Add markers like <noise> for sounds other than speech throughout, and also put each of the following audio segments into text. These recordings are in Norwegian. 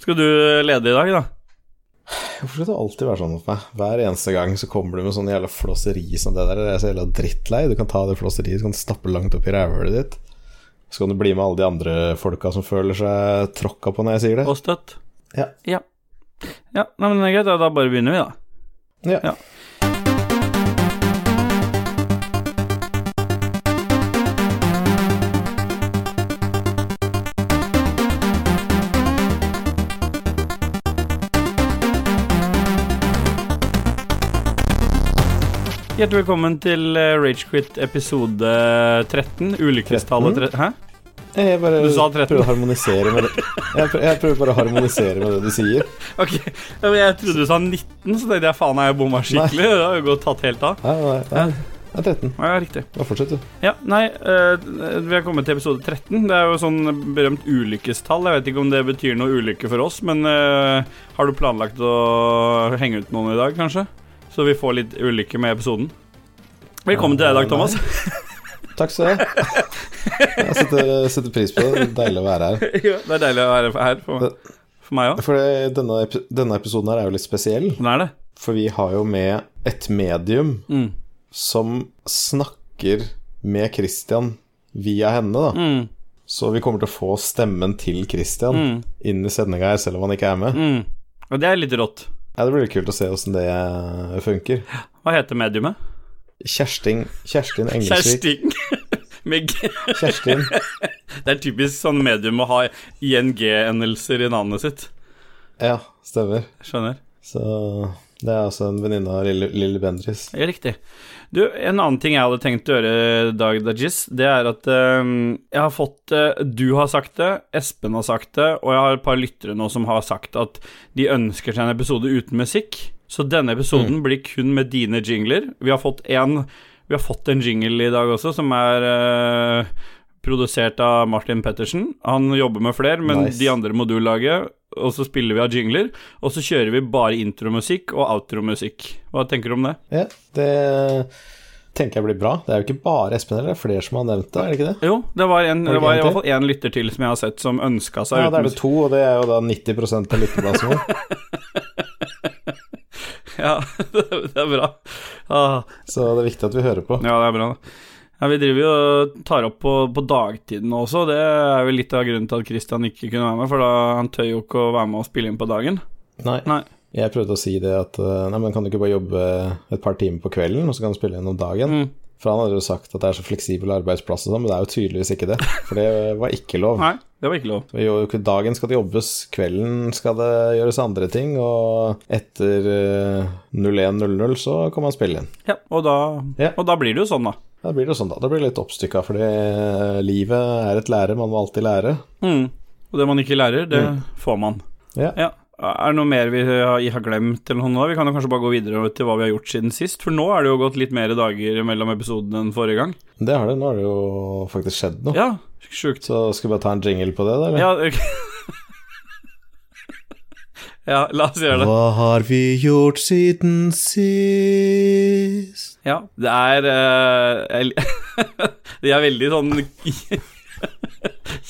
Skal du lede i dag, da? Hvorfor skal det alltid være sånn mot meg? Hver eneste gang så kommer du med sånn jævla flåseri som det der. Jeg er så jævla drittlei. Du kan ta det flåseriet, så kan du stappe langt opp i rævhølet ditt. Så kan du bli med alle de andre folka som føler seg tråkka på når jeg sier det. Og støtt? Ja. Ja, ja nei, men det er greit. Da bare begynner vi, da. Ja. Ja. Hjertelig velkommen til eh, Ragequit episode 13. Ulykkestallet 13. Hæ? Jeg bare Du sa 13. prøver å harmonisere med det. Jeg prøver, jeg prøver bare å harmonisere med det du sier. <laughs> Ok, Jeg trodde du sa 19, så tenkte jeg faen, jeg bomma skikkelig? Det har jo gått tatt helt av. Nei, nei, nei. Det er 13. Ja, riktig. Da fortsett, du. Ja, nei, eh, vi har kommet til episode 13. Det er jo sånn berømt ulykkestall. Jeg vet ikke om det betyr noe ulykke for oss, men eh, har du planlagt å henge ut noen i dag, kanskje? Så vi får litt ulykke med episoden. Velkommen til deg i dag, Thomas. <laughs> Takk skal du ha. Jeg setter, setter pris på det. Deilig å være her. <laughs> Ja, det er deilig å være her for, for meg òg. For denne, denne episoden her er jo litt spesiell. Den er det. For vi har jo med et medium Mm. som snakker med Christian via henne, da. Mm. Så vi kommer til å få stemmen til Christian Mm. inn i sendinga her, selv om han ikke er med. Mm. Og det er litt rått. Ja, Det blir litt kult å se åssen det funker. Hva heter mediumet? Kjersting Kjerstin Engelsvik. Kjersting. <laughs> Med G. Kjerstin. <laughs> Det er typisk sånn medium å ha ING-endelser i navnet sitt. Ja, stemmer. Skjønner. Så det er altså en venninne av Lille, Lille Bendriss. Ja, riktig. Du, en annen ting jeg hadde tenkt å gjøre, Dag Dajis, det er at um, jeg har fått uh, Du har sagt det, Espen har sagt det, og jeg har et par lyttere nå som har sagt at de ønsker seg en episode uten musikk. Så denne episoden blir kun med dine jingler. Vi har fått en Vi har fått en jingle i dag også, som er eh, produsert av Martin Pettersen. Han jobber med flere, men Nice. de andre må du lage. Og så spiller vi av jingler, og så kjører vi bare intromusikk og outromusikk. Hva tenker du om det? Ja, det tenker jeg blir bra. Det er jo ikke bare Espen heller, det er flere som har nevnt det, er det ikke det? Jo, det var, en, det det var i hvert fall én lytter til som jeg har sett, som ønska seg Ja, uten da er det musikk. to, og det er jo da 90% av lytterplassen vår. <laughs> Ja, <laughs> det er bra. Ah, Så det er viktig at vi hører på. ja, det er bra. Ja, Vi driver jo og tar opp på, på dagtiden også, det er jo litt av grunnen til at Christian ikke kunne være med, for da han tør jo ikke å være med og spille inn på dagen. Nei. Nei. Jeg prøvde å si det at eh, Nei, men kan du ikke bare jobbe et par timer på kvelden, og så kan du spille inn om dagen? Mm. For han hadde jo sagt at det er så fleksibel arbeidsplass og sånn, men det er jo tydeligvis ikke det. For det var ikke lov. Nei, det var ikke lov. Jo, Dagen skal det jobbes, kvelden skal det gjøres andre ting, og etter eh, 01.00 så kan man spille inn. Ja, og da, Ja. og da blir det jo sånn, da. Da blir det sånn, da. Da blir det litt oppstykka, fordi eh, livet er et lære, man må alltid lære. Mm. Og det man ikke lærer, det får man. Ja. Ja. Er det noe mer vi har glemt, eller noe? nå? Vi kan jo kanskje bare gå videre til hva vi har gjort siden sist, for nå er det jo gått litt mer dager mellom episodene enn forrige gang. Det har det. Nå har det jo faktisk skjedd noe. Ja, sjukt. Så skal vi bare ta en jingle på det, da? eller? Ja, okay. ja, la oss gjøre det. Hva har vi gjort siden sist? Ja, det er uh, jeg <laughs> er veldig sånn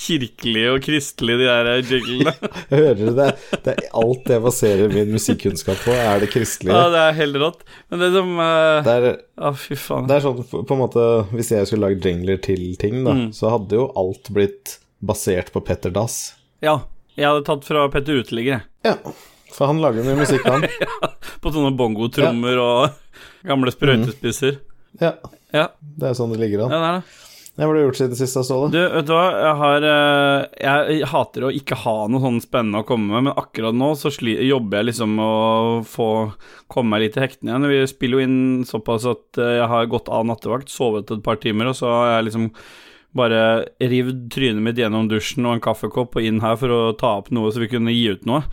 kirkelige og kristelige, de der jinglene. <laughs> Hører det. Det er alt jeg baserer min musikkunnskap på, er det kristelige. Ja, det er helt rått. Men det som uh... Det er, Å, fy faen. det er sånn på en måte Hvis jeg skulle lagd jingler til ting, da, Mm. så hadde jo alt blitt basert på Petter Dass. Ja, jeg hadde tatt fra Petter Uteligger, jeg. Ja, for han lager mye musikk, han. <laughs> På sånne bongotrommer og gamle sprøytespisser. Ja, Ja, det er sånn det ligger ja, det er det. Hva har du gjort siden sist, Ståle? Du, vet du hva, jeg har eh, Jeg hater å ikke ha noe sånn spennende å komme med, men akkurat nå så jobber jeg liksom å få komme meg litt i hektene igjen. Vi spiller jo inn såpass at eh, jeg har gått av nattevakt, sovet et par timer, og så har jeg liksom bare rivd trynet mitt gjennom dusjen og en kaffekopp og inn her for å ta opp noe så vi kunne gi ut noe.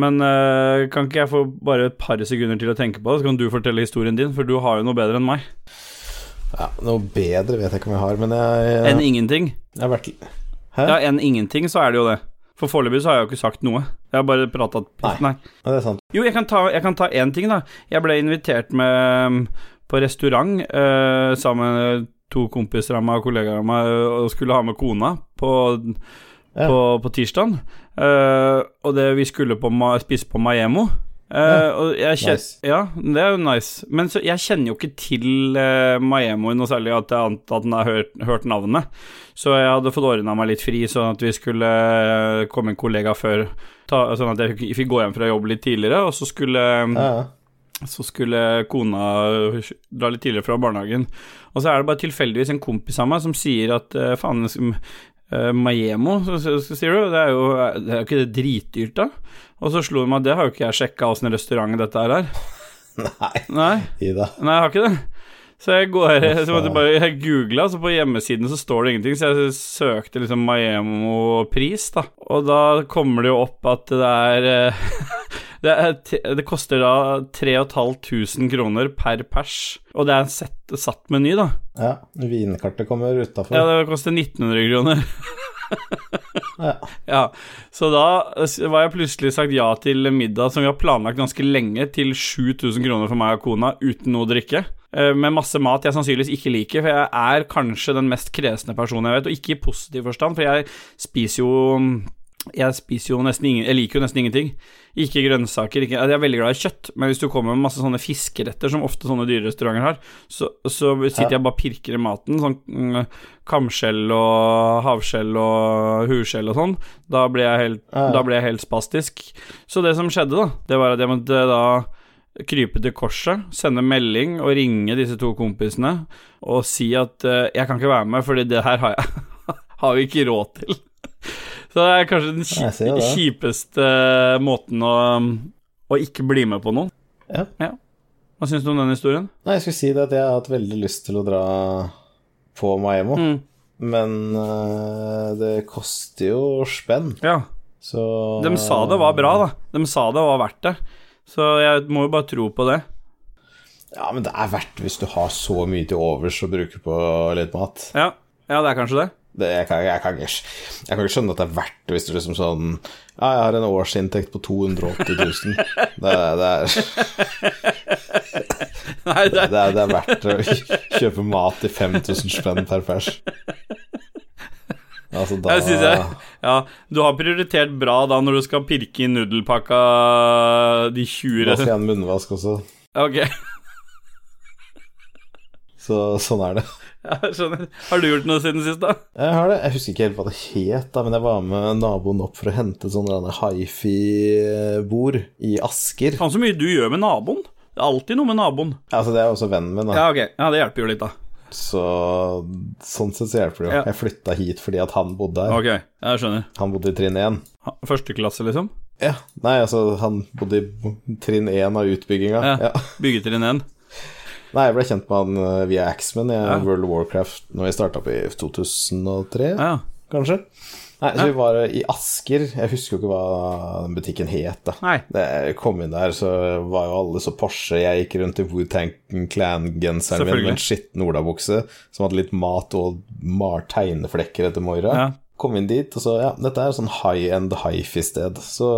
Men eh, kan ikke jeg få bare et par sekunder til å tenke på det, så kan du fortelle historien din, for du har jo noe bedre enn meg. Ja, Noe bedre vet jeg ikke om jeg har, men jeg, jeg, Enn ingenting. jeg vært Hæ? Ja, enn ingenting, så er det jo det. For foreløpig så har jeg jo ikke sagt noe. Jeg har bare prata Nei. Nei. Ja, det er sant. Jo, jeg kan ta jeg kan ta én ting, da. Jeg ble invitert med på restaurant eh, sammen med to kompiser av meg og kollegaer av meg og skulle ha med kona på, Ja. på, på tirsdag. Eh, og det vi skulle på spise på Maemo. Eh, og jeg kjen- Nice. Ja, det er jo nice. Men så, jeg kjenner jo ikke til uh, Maemo noe særlig, at jeg antar at den har hørt, hørt navnet. Så jeg hadde fått ordna meg litt fri, sånn at vi skulle uh, komme en kollega før, ta, sånn at jeg fikk, gå hjem fra jobb litt tidligere, og så skulle Ja, ja. så skulle kona dra litt tidligere fra barnehagen. Og så er det bare tilfeldigvis en kompis av meg som sier at eh, faen uh, Maiemo, så, så, så sier du, det er jo det er jo ikke det dritdyrt, da? Og så slo det meg at det har jo ikke jeg sjekka åssen restaurant dette her er. <laughs> Nei, Nei, Ida. nei, jeg har ikke det. Så jeg går så måtte bare jeg googla, så på hjemmesiden så står det ingenting, så jeg søkte liksom Maiemo-pris, da. Og da kommer det jo opp at det er eh, <laughs> Det, det koster da 3500 kroner per pers, og det er en set, satt meny, da. Ja, vinkartet kommer utafor. Ja, det koster 1900 kroner. Ja. <laughs> Ja, så da var jeg plutselig sagt ja til middag som vi har planlagt ganske lenge, til 7000 kroner for meg og kona, uten noe å drikke. Eh, Med masse mat jeg sannsynligvis ikke liker, for jeg er kanskje den mest kresne personen jeg vet, og ikke i positiv forstand, for jeg spiser jo jeg spiser jo nesten ingen Jeg liker jo nesten ingenting. Ikke grønnsaker. Ikke, altså, jeg er veldig glad i kjøtt, men hvis du kommer med masse sånne fiskeretter, som ofte sånne dyrerestauranter har, så, så sitter jeg bare og pirker i maten. Sånn mm, kamskjell og havskjell og huskjell og sånn. Da blir jeg helt, Ja, ja. blir jeg helt spastisk. Så det som skjedde, da, det var at jeg måtte da krype til korset, sende melding og ringe disse to kompisene og si at uh, jeg kan ikke være med, fordi det her har jeg <laughs> har vi ikke råd til. Så det er kanskje den det. kjipeste måten å, å ikke bli med på noe. Ja. Hva syns du om den historien? Nei, jeg skulle si det at jeg har hatt veldig lyst til å dra på Maemmo, Mm. men uh, det koster jo spenn, Ja. så De sa det var bra, da. De sa det var verdt det. Så jeg må jo bare tro på det. Ja, men det er verdt hvis du har så mye til overs å bruke på litt mat. Ja, ja det er kanskje det. Det, jeg, kan, jeg, kan ikke, jeg kan ikke skjønne at det er verdt det hvis du liksom sånn Ja, jeg har en årsinntekt på 280 000. Det, det, er, <laughs> Nei, det det, er, det er verdt å kjøpe mat til 5000 spenn per pers. Altså, da Jeg jeg Ja, du har prioritert bra da når du skal pirke i nudelpakka de 20 Da skal jeg ha en munnvask også. Ok, Så sånn er det. Jeg <laughs> skjønner. Har du gjort noe siden sist, da? Jeg har det. Jeg husker ikke helt hva det het, da, men jeg var med naboen opp for å hente sånne hifi-bord i Asker. Faen så mye du gjør med naboen. Det er alltid noe med naboen. Ja, Altså, det er også vennen min, da. Ja, ok. Ja, det hjelper jo litt, da. Så sånn sett så hjelper det jo. Ja. Jeg flytta hit fordi at han bodde her. Ok, jeg skjønner. Han bodde i trinn 1. Første klasse, liksom? Ja. Nei, altså, han bodde i trinn 1 av utbygginga. Ja. Ja. Byggetrinn 1. Nei, jeg ble kjent med han eh, via Axman i Ja. World of Warcraft når vi starta opp i 2003, Ja. kanskje. Nei, så vi var i Asker. Jeg husker jo ikke hva den butikken het, da. Nei. Jeg kom inn der, så var jo alle så Porsche. Jeg gikk rundt i Wu-Tang Clan-genseren min med en skitten olabukse som hadde litt mat og mar tegneflekker etter Moira. Ja. Kom inn dit, og så Ja, dette er sånn high-end hifi-sted. Så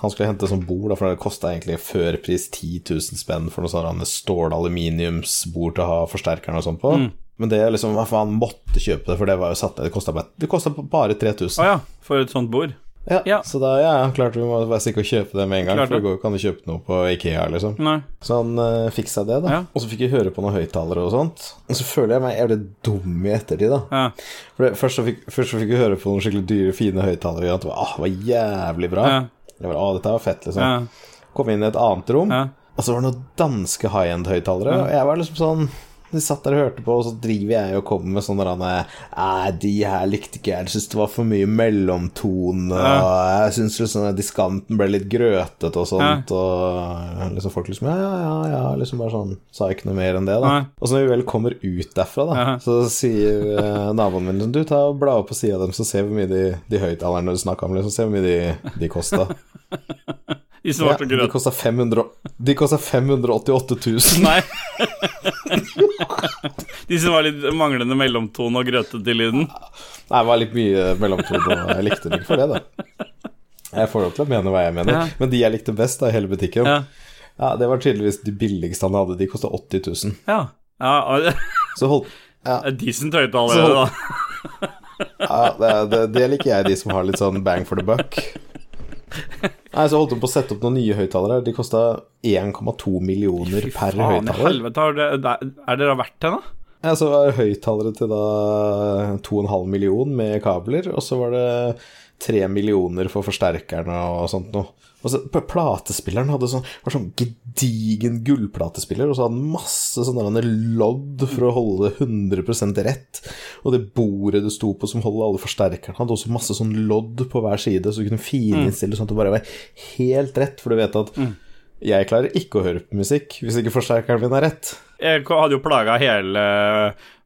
han skulle hente sånn bord, da, for det kosta egentlig førpris 10 000 spenn for noe sånn stål-aluminiumsbord til å ha forsterkeren og sånn på. Mm. Men det liksom faen, måtte kjøpe det, for det var jo satt ned. Det kosta bare, bare 3000. Å ja, for et sånt bord. Ja, Ja. Så da ja, klart vi må bare sikre og kjøpe det med en gang, Klart for det kan ikke kjøpe noe på Ikea, liksom. Nei. Så han uh, fiksa det, da. Ja. Og så fikk jeg høre på noen høyttalere og sånt. Og så føler jeg meg jævlig dum i ettertid, da. Ja. For det, først, så fikk, først så fikk jeg høre på noen skikkelig dyre, fine høyttalere, og at det var, ah, var jævlig bra. Ja. Jeg bare, ah, dette var fett, liksom. Ja. Kom inn i et annet rom, Ja. og så var det noen danske high-end-høyttalere, og jeg var liksom sånn de satt der og hørte på, og så driver jeg og kommer med sånne Nei, de her likte ikke jeg. Jeg syns det var for mye mellomtone, og jeg syns liksom diskanten ble litt grøtete og sånt, og liksom folk liksom Ja, ja, ja, ja, liksom bare sånn Sa ikke noe mer enn det, da. Ja. Og så når vi vel kommer ut derfra, da, Ja. så sier eh, naboen min Du, ta og bla opp på sida dem, så ser vi hvor mye de, de høyttalerne du snakka om, liksom, se hvor mye de, de kosta. <laughs> I svart og de grønt. De kosta 588 000. Nei. <laughs> De som var litt manglende mellomtone og grøtete i lyden. Nei, det var litt mye mellomtone, og jeg likte dem ikke for det, da. Jeg får lov til å mene hva jeg mener, Ja. men de jeg likte best i hele butikken, Ja. ja, det var tydeligvis de billigste han hadde. De kosta 80 000. Ja. ja <laughs> Så holdt ja, decent høyttalere, da. ja det, <laughs> det, det liker jeg, de som har litt sånn bang for the buck. Nei, så holdt de på å sette opp noen nye høyttalere. De kosta 1,2 millioner Fy per faen i helvete, det, det- er dere verdt det, da? Ja, så var det høyttalere til da 2,5 million med kabler, og så var det 3 millioner for forsterkerne og sånt noe. Så Platespilleren hadde sånn, var sånn gedigen gullplatespiller, og så hadde han masse sånne lodd for å holde det 100% rett. Og det bordet det sto på som holder alle forsterkerne, hadde også masse sånn lodd på hver side, så du kunne fininnstille sånn at det bare var helt rett, for du vet at jeg klarer ikke å høre på musikk hvis ikke forsterkeren min er rett. Jeg hadde jo plaga hele,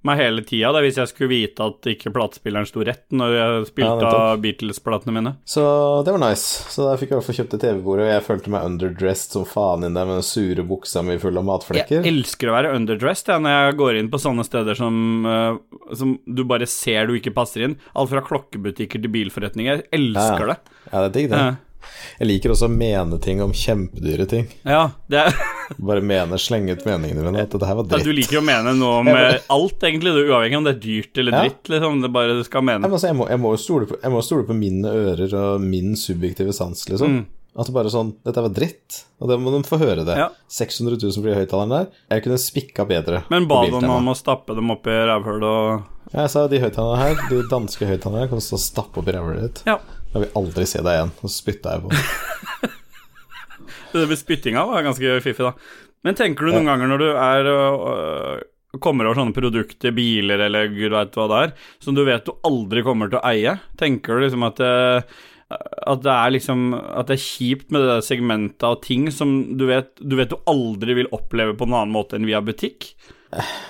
meg hele tida hvis jeg skulle vite at ikke platespilleren sto rett når jeg spilte ja, av Beatles-platene mine. Så det var nice. Så da fikk jeg i hvert fall kjøpt det TV-bordet, og jeg følte meg underdressed som faen inn der med den sure buksa mi full av matflekker. Jeg elsker å være underdressed jeg, når jeg går inn på sånne steder som, uh, som du bare ser du ikke passer inn. Alt fra klokkebutikker til bilforretninger. Jeg elsker Ja, det. Ja, det er digg, det. Ja. Jeg liker også å mene ting om kjempedyre ting. Ja, det er, Bare mene, slenge ut meningene mine, at dette her var ja, du liker jo å mene noe om eh, alt, egentlig, du, uavhengig om det er dyrt eller Ja. dritt. Liksom. Det er bare du skal mene. men altså, jeg, må, jeg, må stole på, jeg må stole på mine ører og min subjektive sans, liksom. Mm. At det bare sånn Dette var dritt, og det må de få høre det. Ja. 600 000 for de høyttalerne der. Jeg kunne spikka bedre. Men ba Biltema. om å stappe dem opp i rævhullet og Ja, Jeg sa de høyttalerne her, de danske høyttalerne, kan du stå og stappe opp i rævhullet ditt. Ja. Da vil aldri se deg igjen. Og så spytta jeg på den. <laughs> Det med spyttinga var ganske fiffig, da. Men tenker du noen ganger når du er øh, kommer over sånne produkter, biler eller gud veit hva det er, som du vet du aldri kommer til å eie, tenker du liksom at det, at det er liksom At det er kjipt med det segmentet av ting som du vet du vet du aldri vil oppleve på en annen måte enn via butikk?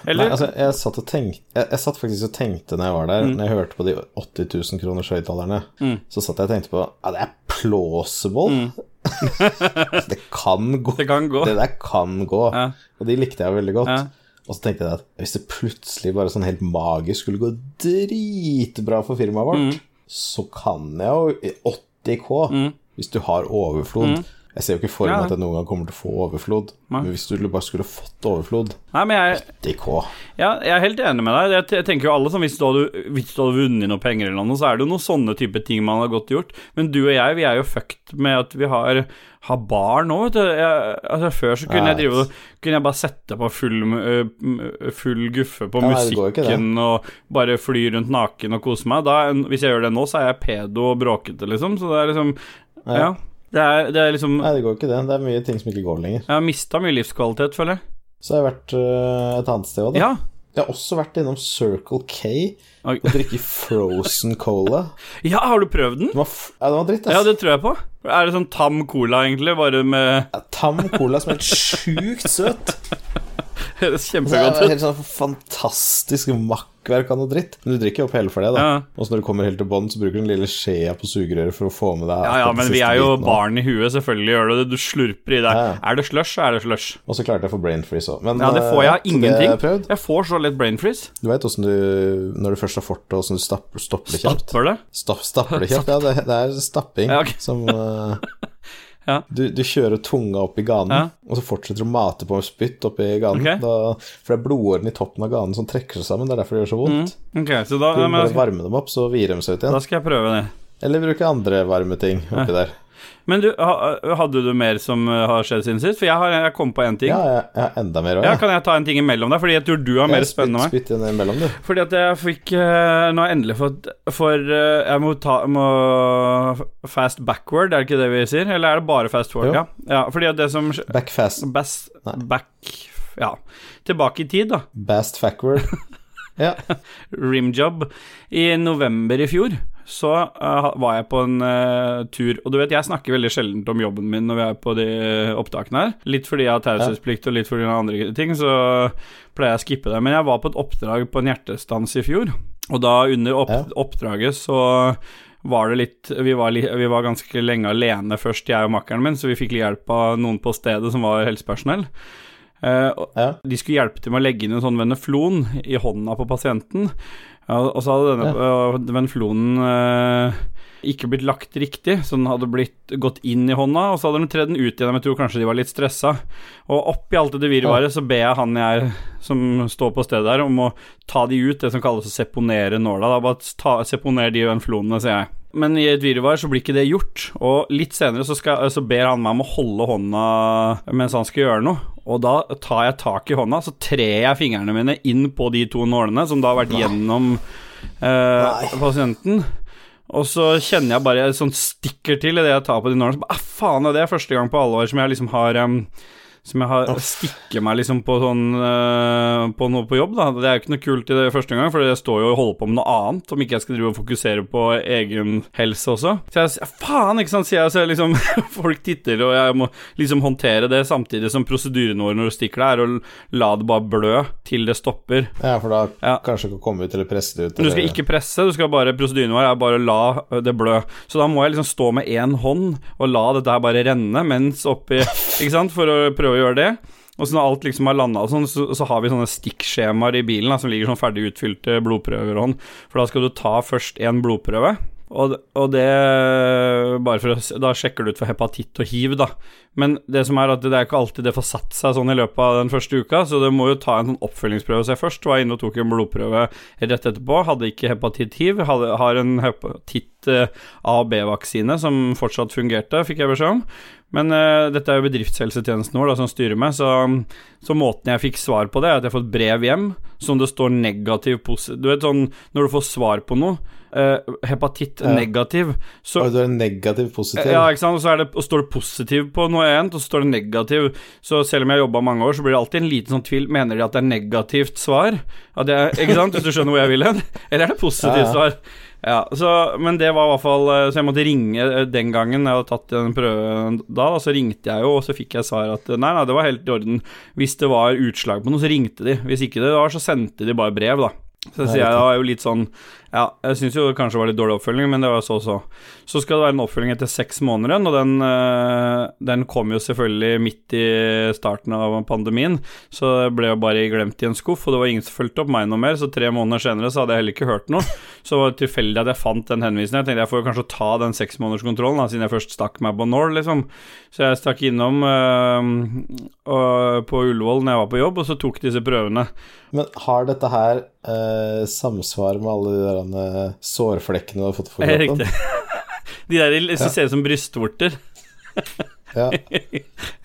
Eller? Nei, altså, jeg satt, tenkte, jeg, jeg satt faktisk og tenkte når jeg var der, Mm. når jeg hørte på de 80 000 kroners høyttalerne, Mm. så satt jeg og tenkte på Ja, det er plausible. <laughs> det kan gå. det kan gå. Det der kan gå. Ja. Og de likte jeg veldig godt. Ja. Og så tenkte jeg at hvis det plutselig bare sånn helt magisk skulle gå dritbra for firmaet vårt, Mm. så kan jeg jo i 80K, hvis du har overflod Jeg ser jo ikke for meg. Ja. at jeg noen gang kommer til å få overflod, Nei. men hvis du bare skulle fått overflod Nei, men jeg 80K Ja, jeg er helt enig med deg. Jeg, jeg tenker jo alle som Hvis du hadde, hvis du hadde vunnet noe penger eller noe, så er det jo noen sånne type ting man har godt gjort. Men du og jeg, vi er jo fucked med at vi har, har barn nå, vet du. Jeg, altså, før så kunne Nei. jeg drive Kunne jeg bare sette på full, full guffe på Ja, musikken og bare fly rundt naken og kose meg. Da, hvis jeg gjør det nå, så er jeg pedo og bråkete, liksom. Så det er liksom Ja. Det er, det er liksom Nei, det går ikke det. Det er mye ting som ikke går lenger. Jeg har mista mye livskvalitet, føler jeg. Så har jeg vært øh, et annet sted òg, da. Ja. Jeg har også vært innom Circle K Oi. og drikke frozen cola. <laughs> ja, har du prøvd den? Den var, ja, den var dritt, ass. Ja, det tror jeg på. Er det sånn tam cola, egentlig, bare med Ja, Tam cola som er helt sjukt søt. <laughs> Det Det er helt sånn fantastisk makkverk av noe dritt. Men du drikker opp hele for det, da. Ja. Og så når du kommer helt til bånn, så bruker du den lille skjea på sugerøret for å få med deg Ja, ja, men vi er jo barn i huet, selvfølgelig gjør du det. Du slurper i deg. Ja. Er det slush, så er det slush. Og så klarte jeg å få brain freeze òg. Men Ja, det får jeg eh, det har ingenting. jeg. Jeg får så lett brain freeze. Du veit åssen du Når du først har fått det, åssen du stapper, stopper det kjapt? Stapper det? Stopper stapper <laughs> det kjapt? Ja, det, det er stapping Ja, ok. som eh, <laughs> Ja. du, du kjører tunga opp i ganen, Ja. og så fortsetter du å mate på spytt oppi ganen. Okay. Da, for det er blodårene i toppen av ganen som trekker seg sammen. Det er derfor det gjør så vondt. Ok, så da, Du men, bare varme dem opp, så virer de seg ut igjen. da skal jeg prøve det. Eller bruke andre varme ting oppi der. Men du, hadde du mer som uh, har skjedd siden sist? For jeg, har, jeg kom på én ting. Ja, jeg, jeg har enda mer også, Ja, Kan jeg ta en ting imellom der? Fordi jeg tror du har mer spennende enn meg. Spytt imellom, du. Fordi at jeg fikk eh, Nå har jeg endelig fått For eh, jeg må ta må Fast backward, er det ikke det vi sier? Eller er det bare fast forward? Ja. ja, fordi at det som Back fast. Best. Back Ja. Tilbake i tid, da. Bast backward. <laughs> Ja. Rimjob. I november i fjor så uh, var jeg på en uh, tur Og du vet, jeg snakker veldig sjelden om jobben min når vi er på de opptakene her. Litt fordi jeg har taushetsplikt og litt fordi jeg har andre ting, så pleier jeg å skippe det. Men jeg var på et oppdrag på en hjertestans i fjor, og da under opp oppdraget så var det litt vi var, vi var ganske lenge alene først, jeg og makkeren min, så vi fikk litt hjelp av noen på stedet som var helsepersonell. Eh, ja. de skulle hjelpe til med å legge inn en sånn veneflon i hånda på pasienten. Ja, og så hadde denne øh, veneflonen øh, ikke blitt lagt riktig, så den hadde blitt gått inn i hånda, og så hadde de tredd den ut igjen. Jeg tror kanskje de var litt stressa. Og oppi alt det virvaret så ber jeg han jeg som står på stedet der, om å ta de ut, det som kalles å seponere nåla. Da bare ta, seponer de venflonene, sier jeg. Men i et virvar så blir ikke det gjort. Og litt senere så, skal, så ber han meg om å holde hånda mens han skal gjøre noe. Og da tar jeg tak i hånda, så trer jeg fingrene mine inn på de to nålene som da har vært gjennom eh, pasienten. Og så kjenner jeg bare Sånn stikker til idet jeg tar på de nålene. Så bare, ah, faen, det er første gang på alle år som jeg liksom har um, som jeg har stikker meg liksom på sånn uh, På noe på jobb, da. Det er jo ikke noe kult i det første gang, for jeg står jo og holder på med noe annet, om ikke jeg skal drive og fokusere på egen helse også. Så jeg faen, ikke sant, sier jeg, så jeg liksom <laughs> Folk titter, og jeg må liksom håndtere det samtidig som prosedyren vår når du stikker deg, er å la det bare blø til det stopper. Ja, for da ja. kanskje ikke komme ut eller presse det ut. Eller... Du skal ikke presse, du skal bare prosedyren vår er bare å la det blø. Så da må jeg liksom stå med én hånd og la dette her bare renne mens oppi <laughs> Ikke sant, for å prøve prøve å gjøre det. Og så når alt liksom har landa, sånn, så, så, har vi sånne stikkskjemaer i bilen da, som ligger sånn ferdig utfylte blodprøver sånn. For da skal du ta først én blodprøve, og, og, det Bare for å Da sjekker du ut for hepatitt og hiv, da. Men det som er at det er ikke alltid det får satt seg sånn i løpet av den første uka, så det må jo ta en sånn oppfølgingsprøve seg først. Var inne og tok en blodprøve rett etterpå. Hadde ikke hepatitt hiv. Hadde, har en hepatitt eh, A- og B-vaksine som fortsatt fungerte, fikk jeg beskjed om. Men uh, dette er jo bedriftshelsetjenesten vår da, som styrer meg, så, så, måten jeg fikk svar på det, er at jeg har fått brev hjem som det står negativ positiv Du vet sånn når du får svar på noe, uh, hepatitt ja. negativ så, Og du er negativ positiv? Ja, ikke sant, og så det, og står det positiv på noe annet, og så står det negativ. Så selv om jeg har jobba mange år, så blir det alltid en liten sånn tvil. Mener de at det er negativt svar? Jeg, ikke sant, hvis du skjønner hvor jeg vil hen? Eller er det positivt ja, svar? Ja, så, Men det var i hvert fall eh, Så jeg måtte ringe eh, den gangen jeg hadde tatt den prøven da. Så ringte jeg jo, og så fikk jeg svar at nei, nei, det var helt i orden. Hvis det var utslag på noe, så ringte de. Hvis ikke det var, så sendte de bare brev, da. Så sier jeg da jo litt sånn ja, jeg syns jo det kanskje var litt dårlig oppfølging, men det var så så. Så skal det være en oppfølging etter seks måneder, og den, eh, den kom jo selvfølgelig midt i starten av pandemien, så det ble jo bare glemt i en skuff, og det var ingen som fulgte opp meg noe mer, så tre måneder senere så hadde jeg heller ikke hørt noe. Så det var tilfeldig at jeg fant den henvisningen. Jeg tenkte jeg får kanskje ta den seksmånederskontrollen, siden jeg først stakk meg på Nord, liksom. Så jeg stakk innom øh, på Ullevål når jeg var på jobb, og så tok disse prøvene. Men har dette her øh, samsvar med alle de der eh, sårflekkene du har fått på kroppen? <laughs> De der som ser ut som brystvorter. <laughs> ja.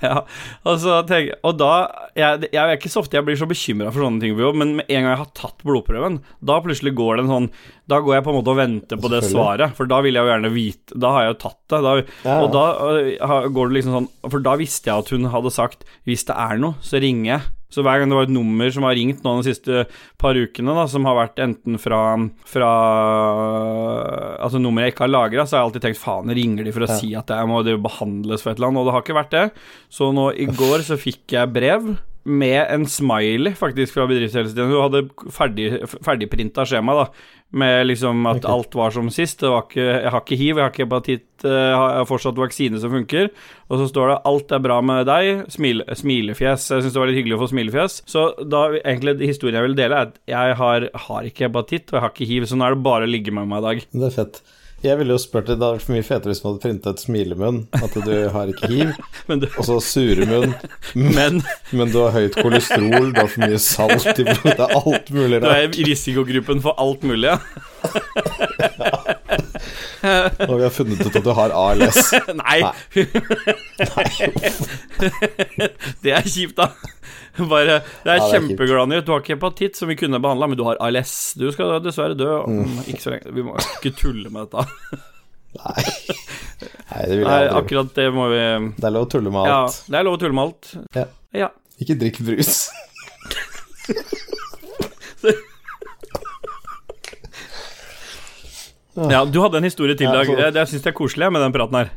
ja. Og, tenk, og da jeg, jeg, er ikke så ofte jeg blir så bekymra for sånne ting på jobb, men med en gang jeg har tatt blodprøven, da plutselig går det en sånn Da går jeg på en måte og venter på det svaret, for da vil jeg jo gjerne vite Da har jeg jo tatt det, da, ja. og da uh, går det liksom sånn For da visste jeg at hun hadde sagt hvis det er noe, så ringer jeg. Så hver gang det var et nummer som har ringt nå de siste par ukene, da, som har vært enten fra, fra Altså nummer jeg ikke har lagra, så har jeg alltid tenkt faen, ringer de for å ja. si at jeg må det behandles for et eller annet, og det har ikke vært det. Så nå i går så fikk jeg brev med en smiley, faktisk, fra bedriftshelsetjenesten. Hun hadde ferdig, ferdigprinta skjema, da, med liksom at okay. alt var som sist. Ikke, jeg har ikke hiv, jeg har ikke hepatitt, eh, jeg har fortsatt vaksine som funker. Og så står det 'alt er bra med deg', smil, smilefjes. Jeg syns det var litt hyggelig å få smilefjes. Så da egentlig historien jeg vil dele, er at jeg har, har ikke hepatitt, og jeg har ikke hiv, så nå er det bare å ligge med meg i dag. Det er fett. Jeg ville jo spurt deg, Det hadde vært for mye fetere hvis man hadde printa et smilemunn. At du har ikke hiv. <laughs> du... Og så suremunn. <laughs> Men... men du har høyt kolesterol, du har for mye salt i blodet. Det er alt mulig rart. Du er i risikogruppen for alt mulig, ja. Og vi har funnet ut at du har ALS. <laughs> Nei. Nei. det er kjipt, da. <laughs> Bare, det er ja, kjempeglad nyhet. Du har ikke hepatitt, som vi kunne behandla, men du har ALS. Du skal dessverre dø om mm. ikke så lenge. Vi må ikke tulle med dette. <laughs> Nei. Nei, det vil jeg aldri. Akkurat det må vi Det er lov å tulle med alt. Ja, det er lov å tulle med alt. Ja. ja. Ikke drikk brus. ja, du hadde en historie til, Dag. Jeg, jeg syns det er koselig med den praten her.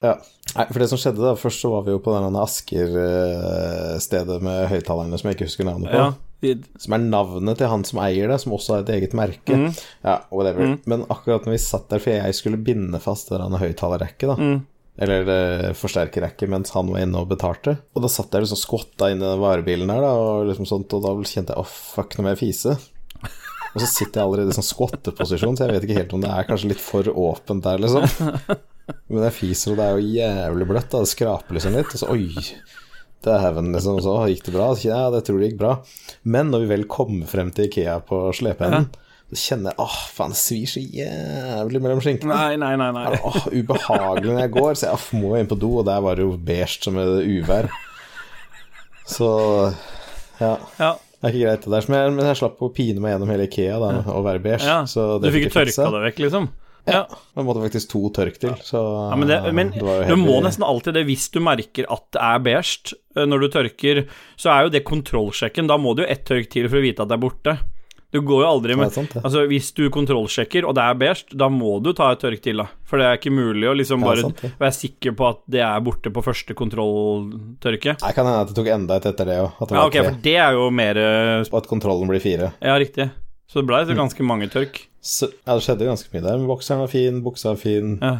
Ja. Nei, for det som skjedde da, Først så var vi jo på denne Asker-stedet med høyttalerne som jeg ikke husker navnet på. Ja. Som er navnet til han som eier det, som også har et eget merke. Mm. Ja, whatever. Mm. Men akkurat når vi satt der, for jeg skulle binde fast det høyttalerrekket, da. Mm. Eller det forsterkerrekket mens han var inne og betalte. Og da satt jeg liksom skvotta inn i den varebilen her, da, og liksom sånt, og da kjente jeg åh, oh, fuck, nå må jeg fise. Og så sitter jeg allerede i sånn skvotteposisjon, så jeg vet ikke helt om det er kanskje litt for åpent der, liksom. <laughs> <laughs> Men jeg fiser, og det er jo jævlig bløtt. Da. Det skraper liksom litt. Og så oi, dæven, liksom. Så gikk det bra? Ja, det tror jeg gikk bra. Men når vi vel kom frem til Ikea på slepeenden, ja. kjenner jeg åh, faen, det svir så jævlig mellom skinkene. Nei, nei, nei. nei. Åh, ubehagelig når jeg går, så jeg må inn på do, og der var det jo beige som et uvær. Så ja. Ja. Det er ikke greit, det der. Men jeg, men jeg slapp å pine meg gjennom hele Ikea da, og være beige. ja. Så Du fikk jo tørka det vekk, liksom? Ja. da Det måtte faktisk to tørk til, så Ja, men det, men det var jo du må nesten alltid det hvis du merker at det er beige eh, når du tørker, så er jo det kontrollsjekken. Da må du jo ett tørk til for å vite at det er borte. Du går jo aldri med sant, ja. Altså, hvis du kontrollsjekker, og det er beige, da må du ta et tørk til, da. For det er ikke mulig å liksom bare sant være sikker på at det er borte på første kontrolltørke. Nei, kan hende at det tok enda et etter det òg. At Ja, ok, for det er jo mer eh, at kontrollen blir fire. Ja, riktig. Så det ble Mm. ganske mange tørk. Så, ja, det skjedde ganske mye der. Bokseren var fin, buksa var fin. Ja.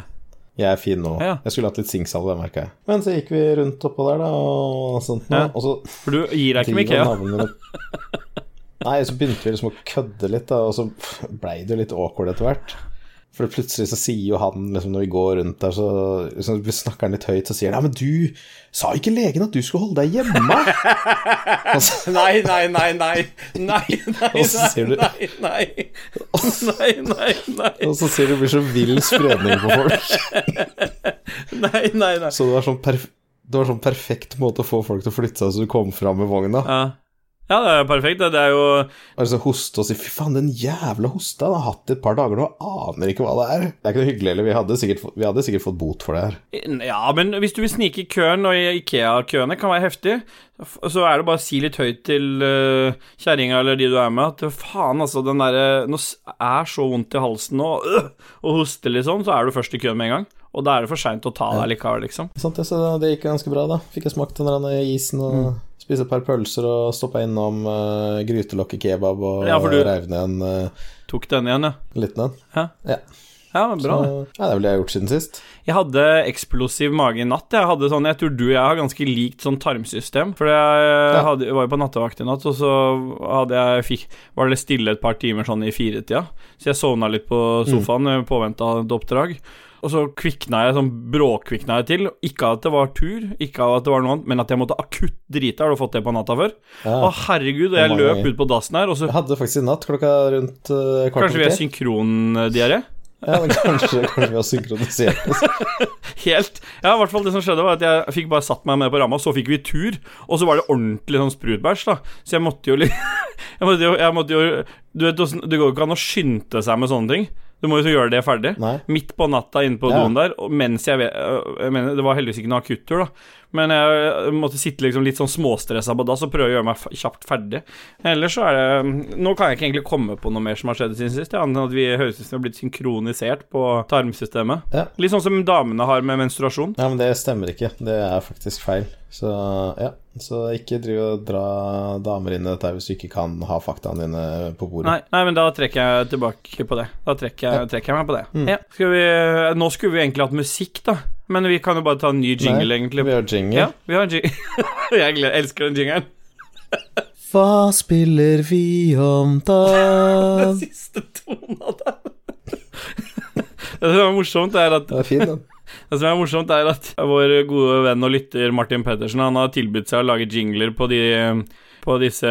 Jeg er fin nå. Ja. Jeg skulle hatt litt sinksalve, merka jeg. Men så gikk vi rundt oppå der, da, og sånt noe. Ja. Og så For du gir deg ikke med Ikea. Nei, så begynte vi liksom å kødde litt, da, og så blei det jo litt awkward etter hvert. For plutselig så sier jo han, liksom når vi går rundt der, så liksom, vi snakker han litt høyt, så sier han ja, men du sa ikke legen at du skulle holde deg hjemme? <laughs> så, Nei, nei, nei, nei. Nei, <laughs> nei, nei, så du- nei, nei. Nei, nei, nei. og så sier du det blir så vill spredning på folk. <laughs> Nei, nei, nei. Så det var sånn, perf det var sånn perfekt måte å få folk til å flytte seg så du kom fram med vogna. Ja. Ja, det er perfekt. det. Er jo Altså hoste og si 'fy faen, den jævla hosta han har hatt et par dager nå, aner ikke hva det er'. Det er ikke noe hyggelig, eller vi hadde sikkert, vi hadde sikkert fått bot for det her. Ja, men hvis du vil snike i køen, og i Ikea-køene kan være heftig, så er det bare å si litt høyt til uh, kjerringa eller de du er med, at faen, altså, den derre Nå s- er så vondt i halsen nå, øh, og hoste litt sånn, så er du først i køen med en gang. Og da er det for seint å ta deg likevel, liksom. Sant, det, så det gikk ganske bra, da. Fikk jeg smakt den der isen og Mm. Spise et par pølser og stoppa innom uh, grytelokket kebab og Ja, reiv ned en uh, Tok den igjen, ja. liten en. Ja, Ja. ja bra. Så, ja, det er vel det jeg har gjort siden sist. Jeg hadde eksplosiv mage i natt. Jeg hadde sånn, jeg tror du og jeg har ganske likt sånn tarmsystem. For jeg hadde, jeg var jo på nattevakt i natt, og så hadde jeg, fikk, var det stille et par timer sånn i firetida. Så jeg sovna litt på sofaen i påvente av et oppdrag. Og så kvikna jeg sånn bråkvikna jeg til. Ikke at det var tur, ikke at det var noe annet, men at jeg måtte akutt drite. Har du fått det på natta før? Ja. Å, herregud, og jeg løp ut på dassen her, og så Jeg hadde faktisk i natt klokka rundt uh, kvart Kanskje vi er synkrondiaré? Ja, men kanskje, kanskje vi har synkronisert oss. <laughs> Helt Ja, i hvert fall det som skjedde, var at jeg fikk bare satt meg med på ramma, så fikk vi tur, og så var det ordentlig sånn sprutbæsj, da. Så jeg måtte jo litt <laughs> jeg, jeg måtte jo Du vet, det går jo ikke an å skynde seg med sånne ting. Du må jo gjøre det ferdig. Nei. Midt på natta inne på Ja. doen der, mens jeg øh, jeg mener, Det var heldigvis ikke noe akuttur, da. Men jeg måtte sitte liksom litt sånn småstressa på dass og prøve å gjøre meg kjapt ferdig. Ellers så er det Nå kan jeg ikke egentlig komme på noe mer som har skjedd siden sist, annet enn at vi høres ut som vi har blitt synkronisert på tarmsystemet. Ja. Litt sånn som damene har med menstruasjon. Ja, men det stemmer ikke. Det er faktisk feil. Så ja, så ikke driv og dra damer inn i dette hvis du ikke kan ha faktaene dine på bordet. Nei, nei, men da trekker jeg tilbake på det. Da trekker jeg, trekker jeg meg på det. Mm. Ja. Skal vi, nå skulle vi egentlig hatt musikk, da. Men vi kan jo bare ta en ny jingle, Nei, egentlig. Vi har jingle. Ja, vi har jingle. <laughs> jeg gleder, elsker den jingelen. Hva spiller vi om da? <laughs> Siste tona der. <laughs> det som er morsomt, er at Det er fin, den. Det som er morsomt, er at vår gode venn og lytter Martin Pettersen Han har tilbudt seg å lage jingler på, de, på disse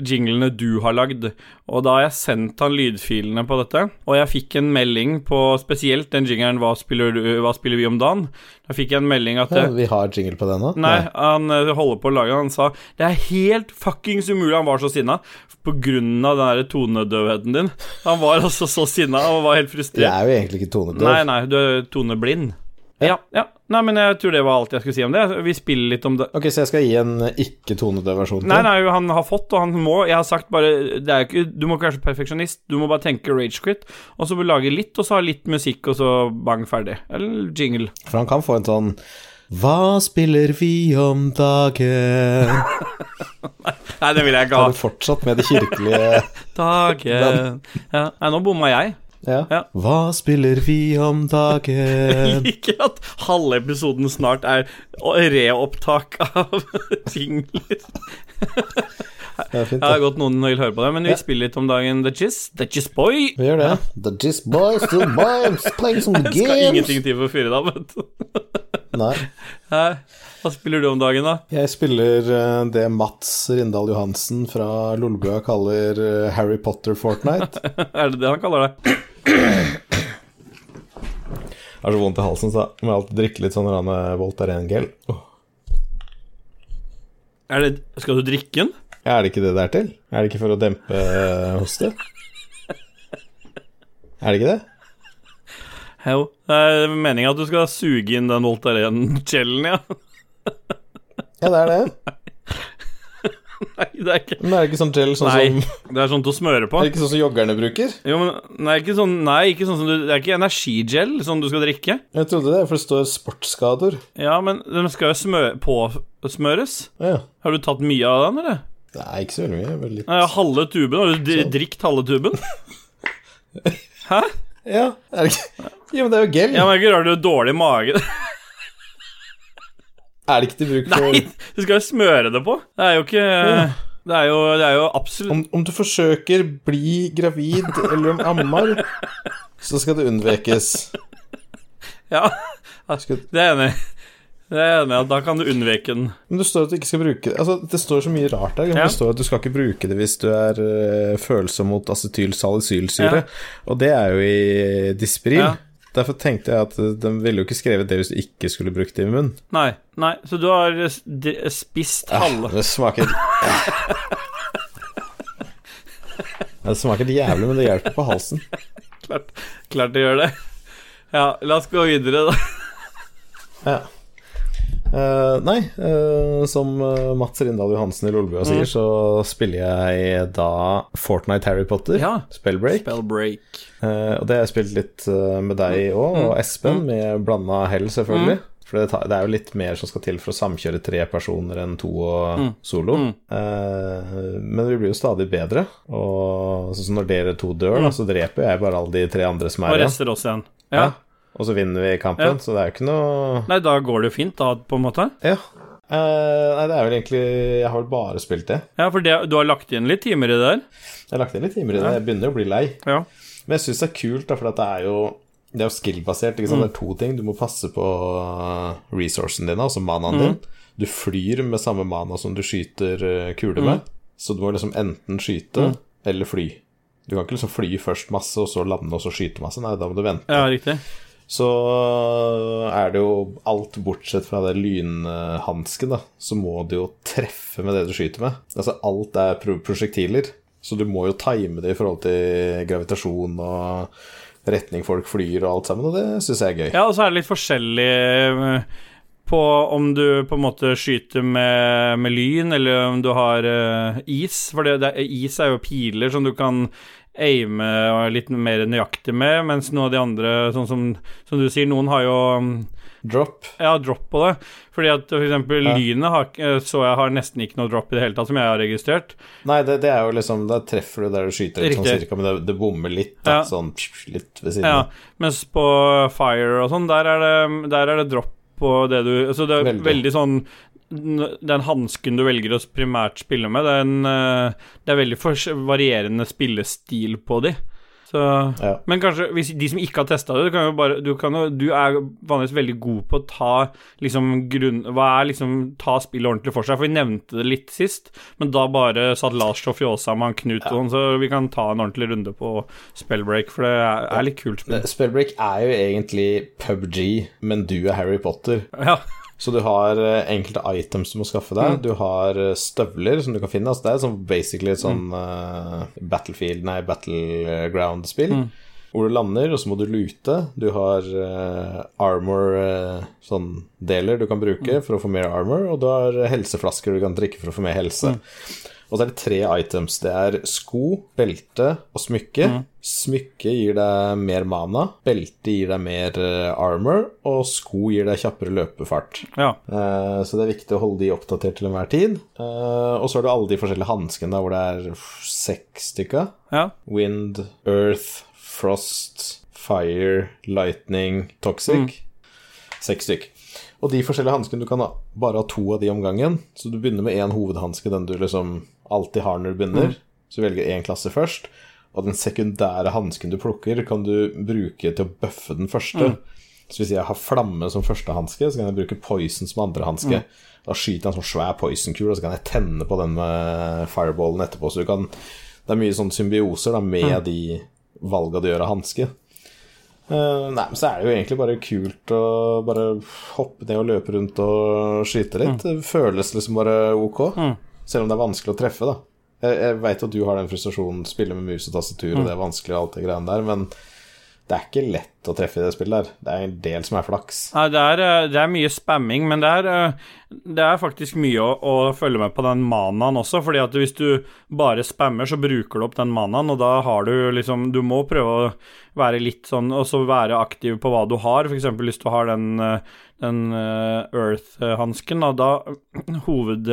jinglene du har lagd. Og da har jeg sendt han lydfilene på dette, og jeg fikk en melding på spesielt den jingeren Hva spiller, du, hva spiller vi om dagen? Da fikk jeg en melding at Ja, vi har jingle på den nå? Nei, han eh, holder på å lage den. Han sa det er helt fuckings umulig. Han var så sinna på grunn av den der tonedøvheten din. Han var altså så sinna og var helt frustrert. Jeg er jo egentlig ikke tonedøv. Nei, nei, du er toneblind. Ja, ja. Nei, men jeg tror det var alt jeg skulle si om det. Vi spiller litt om det. Ok, så jeg skal gi en ikke-tonede versjon til? Nei, nei, han har fått, og han må Jeg har sagt bare det er ikke, Du må ikke være så perfeksjonist. Du må bare tenke rage quit, og så lage litt, og så ha litt musikk, og så bang, ferdig. Eller jingle. For han kan få en sånn Hva spiller vi om dagen? Nei, det vil jeg ikke Har ha. du fortsatt med det kirkelige <laughs> Dagen ja. Nei, nå bomma jeg. Ja. Ja. Hva spiller vi om <laughs> Jeg dagen? liker at halve episoden snart er reopptak av <laughs> jingler. Det er fint, Jeg har gått godt noen vil høre på det, men vi Ja. spiller litt om dagen The Jizz. The Jizz Boy. Vi gjør det. The Jizz Boy still boys playing some games. <laughs> Jeg skal games. ingenting til for å fyre deg av, vet du. Nei. Hva spiller du om dagen, da? Jeg spiller eh, det Mats Rindal Johansen fra Lolbua kaller eh, Harry Potter Fortnite. er det det han kaller det? Jeg har så vondt i halsen, så jeg må alltid drikke litt sånn Voltaren-gel. Er det Skal du drikke den? Er det ikke det det er til? Er det ikke for å dempe eh, hoste? Er det ikke det? Jo. Det er meninga at du skal suge inn den Voltaren-gelen, ja. Ja, det er det. <laughs> Nei, det er ikke Men er ikke sånn gel sånn Nei, som det er sånn til å smøre på. Er det ikke sånn som joggerne bruker? Jo, men nei, ikke sånn, nei, ikke sånn som du Det er ikke energigel sånn du skal drikke. Jeg trodde det, for det står sportsskader. Ja, men den skal jo smø påsmøres. Ja. Har du tatt mye av den, eller? Nei, ikke så veldig mye. Bare litt. Nei, halve tuben. Har du Sånn. drikt halve tuben? <laughs> Hæ? Ja, er det ikke Jo, men det er jo gel. Ja, men ikke rart du har dårlig mage. <laughs> Er det ikke til bruk for Nei, du skal jo smøre det på. Det er jo ikke Det er jo, det er jo absolutt om, om du forsøker bli gravid eller om ammar, så skal det unnvekes. Ja, det er enig. Det er enig da kan du unnveke den. men det står at du ikke skal bruke Altså, det står så mye rart der. Ja. Det står at du skal ikke bruke det hvis du er øh, følsom mot acetylsalicylsyre, og det er jo i Disperil. Ja. Derfor tenkte jeg at øh, de ville jo ikke skrevet det hvis du ikke skulle brukt det i munnen. Nei, nei, så du har d- spist halve Det smaker <laughs> Det smaker jævlig, men det hjelper på halsen. Klart, klart det gjør det. Ja, la oss gå videre, da. Ja. Eh, nei, uh, som eh, Mats Rindal Johansen i Lolbua Mm. sier, så spiller jeg da Fortnite Harry Potter, Ja. Spellbreak. Spellbreak. Uh, og det har jeg spilt litt med deg òg, Mm. og Espen, med blanda hell, selvfølgelig. For det, er jo litt mer som skal til for å samkjøre tre personer enn to og Mm. solo. Eh, men vi blir jo stadig bedre, og sånn som når dere to dør, da, så dreper jeg bare alle de tre andre som Mm. Er igjen. Og rester oss igjen. Ja. Ja. Og så vinner vi kampen, Ja. så det er jo ikke noe Nei, da går det jo fint, da, på en måte. Ja. Eh, nei, det er vel egentlig Jeg har vel bare spilt det. Ja, for det, du har lagt inn litt timer i det der. Jeg har lagt inn litt timer i det. Jeg begynner å bli lei. Ja. Men jeg syns det er kult, da, for det er jo Det er jo skill-basert. Mm. Det er to ting. Du må passe på uh, resourcen din, altså manaen din. Du flyr med samme mana som du skyter kule kuler med. Så du må liksom enten skyte eller fly. Du kan ikke liksom fly først masse, og så lande, og så skyte masse. Nei, da må du vente. ja, riktig. Så er det jo alt bortsett fra det lynhansken, da, så må du jo treffe med det du skyter med. Altså alt er prosjektiler, så du må jo time det i forhold til gravitasjon og retning folk flyr og alt sammen, og det syns jeg er gøy. Ja, og så er det litt forskjellig eh, på om du på en måte skyter med, med lyn, eller om du har uh, is. For det, det, is er jo piler som du kan aime litt mer nøyaktig med, mens noen av de andre, sånn som, som du sier, noen har jo mm, Drop. ja, drop på det. Fordi at for eksempel Ja. lynet har, så jeg har nesten ikke noe drop i det hele tatt, som jeg har registrert. Nei, det, det er jo liksom Da treffer du der du skyter, litt sånn cirka, men det, det bommer litt, da, Ja. sånn litt ved siden Ja, mens på Fire og sånn, der er det, der er det drop på det du Så det er Veldig. veldig, sånn Den hansken du velger å primært spille med, den, eh, det er veldig varierende spillestil på de. Så Ja. Men kanskje hvis de som ikke har testa det, du kan jo bare Du, kan du er vanligvis veldig god på å ta liksom grunn... Hva er liksom Ta spillet ordentlig for seg, for vi nevnte det litt sist, men da bare satt Lars og fjåsa med han Knut og sånn, så vi kan ta en ordentlig runde på Spellbreak, for det er, er litt kult spill. Spellbreak er jo egentlig PubG, men du er Harry Potter. Ja. Så du har eh, enkelte items du må skaffe deg. Du har eh, støvler som du kan finne. Altså det er sånn basically et sånn uh, Battlefield, nei, Battleground-spill. Hvor du lander, og så må du lute. Du har uh, armor eh, sånn du kan bruke for å få mer armor, og du har helseflasker du kan drikke for å få mer helse. Og så er det tre items. Det er sko, belte og smykke. Smykke gir deg mer mana, belte gir deg mer eh, armor, og sko gir deg kjappere løpefart. ja. Eh, så det er viktig å holde de oppdatert til enhver tid. Eh, og så har du alle de forskjellige hanskene, hvor det er seks stykker. Ja. Wind, Earth, Frost, Fire, Lightning, Toxic. Seks stykk. Og de forskjellige hanskene du kan ha, bare ha to av de om gangen. Så du begynner med én hovedhanske, den du liksom alltid har når du begynner. Så du velger én klasse først. Og den sekundære hansken du plukker, kan du bruke til å bøffe den første. Så hvis jeg har flamme som første hanske, så kan jeg bruke poison som andre hanske. Da skyter jeg en sånn svær poison-kule, og så kan jeg tenne på den med fireballen etterpå. Så du kan Det er mye sånn symbioser da, med de valga du gjør av hanske. Uh, nei, men så er det jo egentlig bare kult å bare hoppe ned og løpe rundt og skyte litt. Det føles liksom bare ok. Selv om det er vanskelig å treffe, da. Jeg, jeg veit at du har den frustrasjonen, spille med mus og tastatur, og det er vanskelig og alt det greiene der, men det er ikke lett å treffe i det spillet der. Det er en del som er flaks. Nei, det er, eh, det er mye spamming, men det er, eh, det er faktisk mye å, å følge med på den manaen også, fordi at hvis du bare spammer, så bruker du opp den manaen, og da har du liksom Du må prøve å være litt sånn Og så være aktiv på hva du har, f.eks. hvis du har den, eh, den Earth-hansken, da, da <clears throat> hoved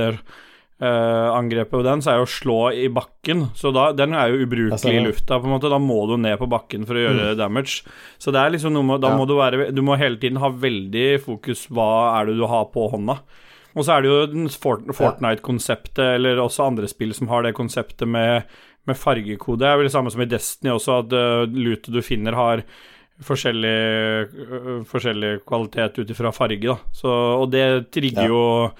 eh, angrepet på den, så er jo å slå i bakken. Så da, den er jo ubrukelig stemmer. i lufta, på en måte. Da må du ned på bakken for å gjøre damage. Så det er liksom noe med Da Ja. må du være Du må hele tiden ha veldig fokus hva er det du har på hånda. Og så er det jo Fort- Fortnite-konseptet, eller også andre spill som har det konseptet med, med fargekode. Det er vel det samme som i Destiny også, at uh, lootet du finner, har forskjellig, uh, forskjellig kvalitet ut ifra farge, da. Så, og det trigger Ja. jo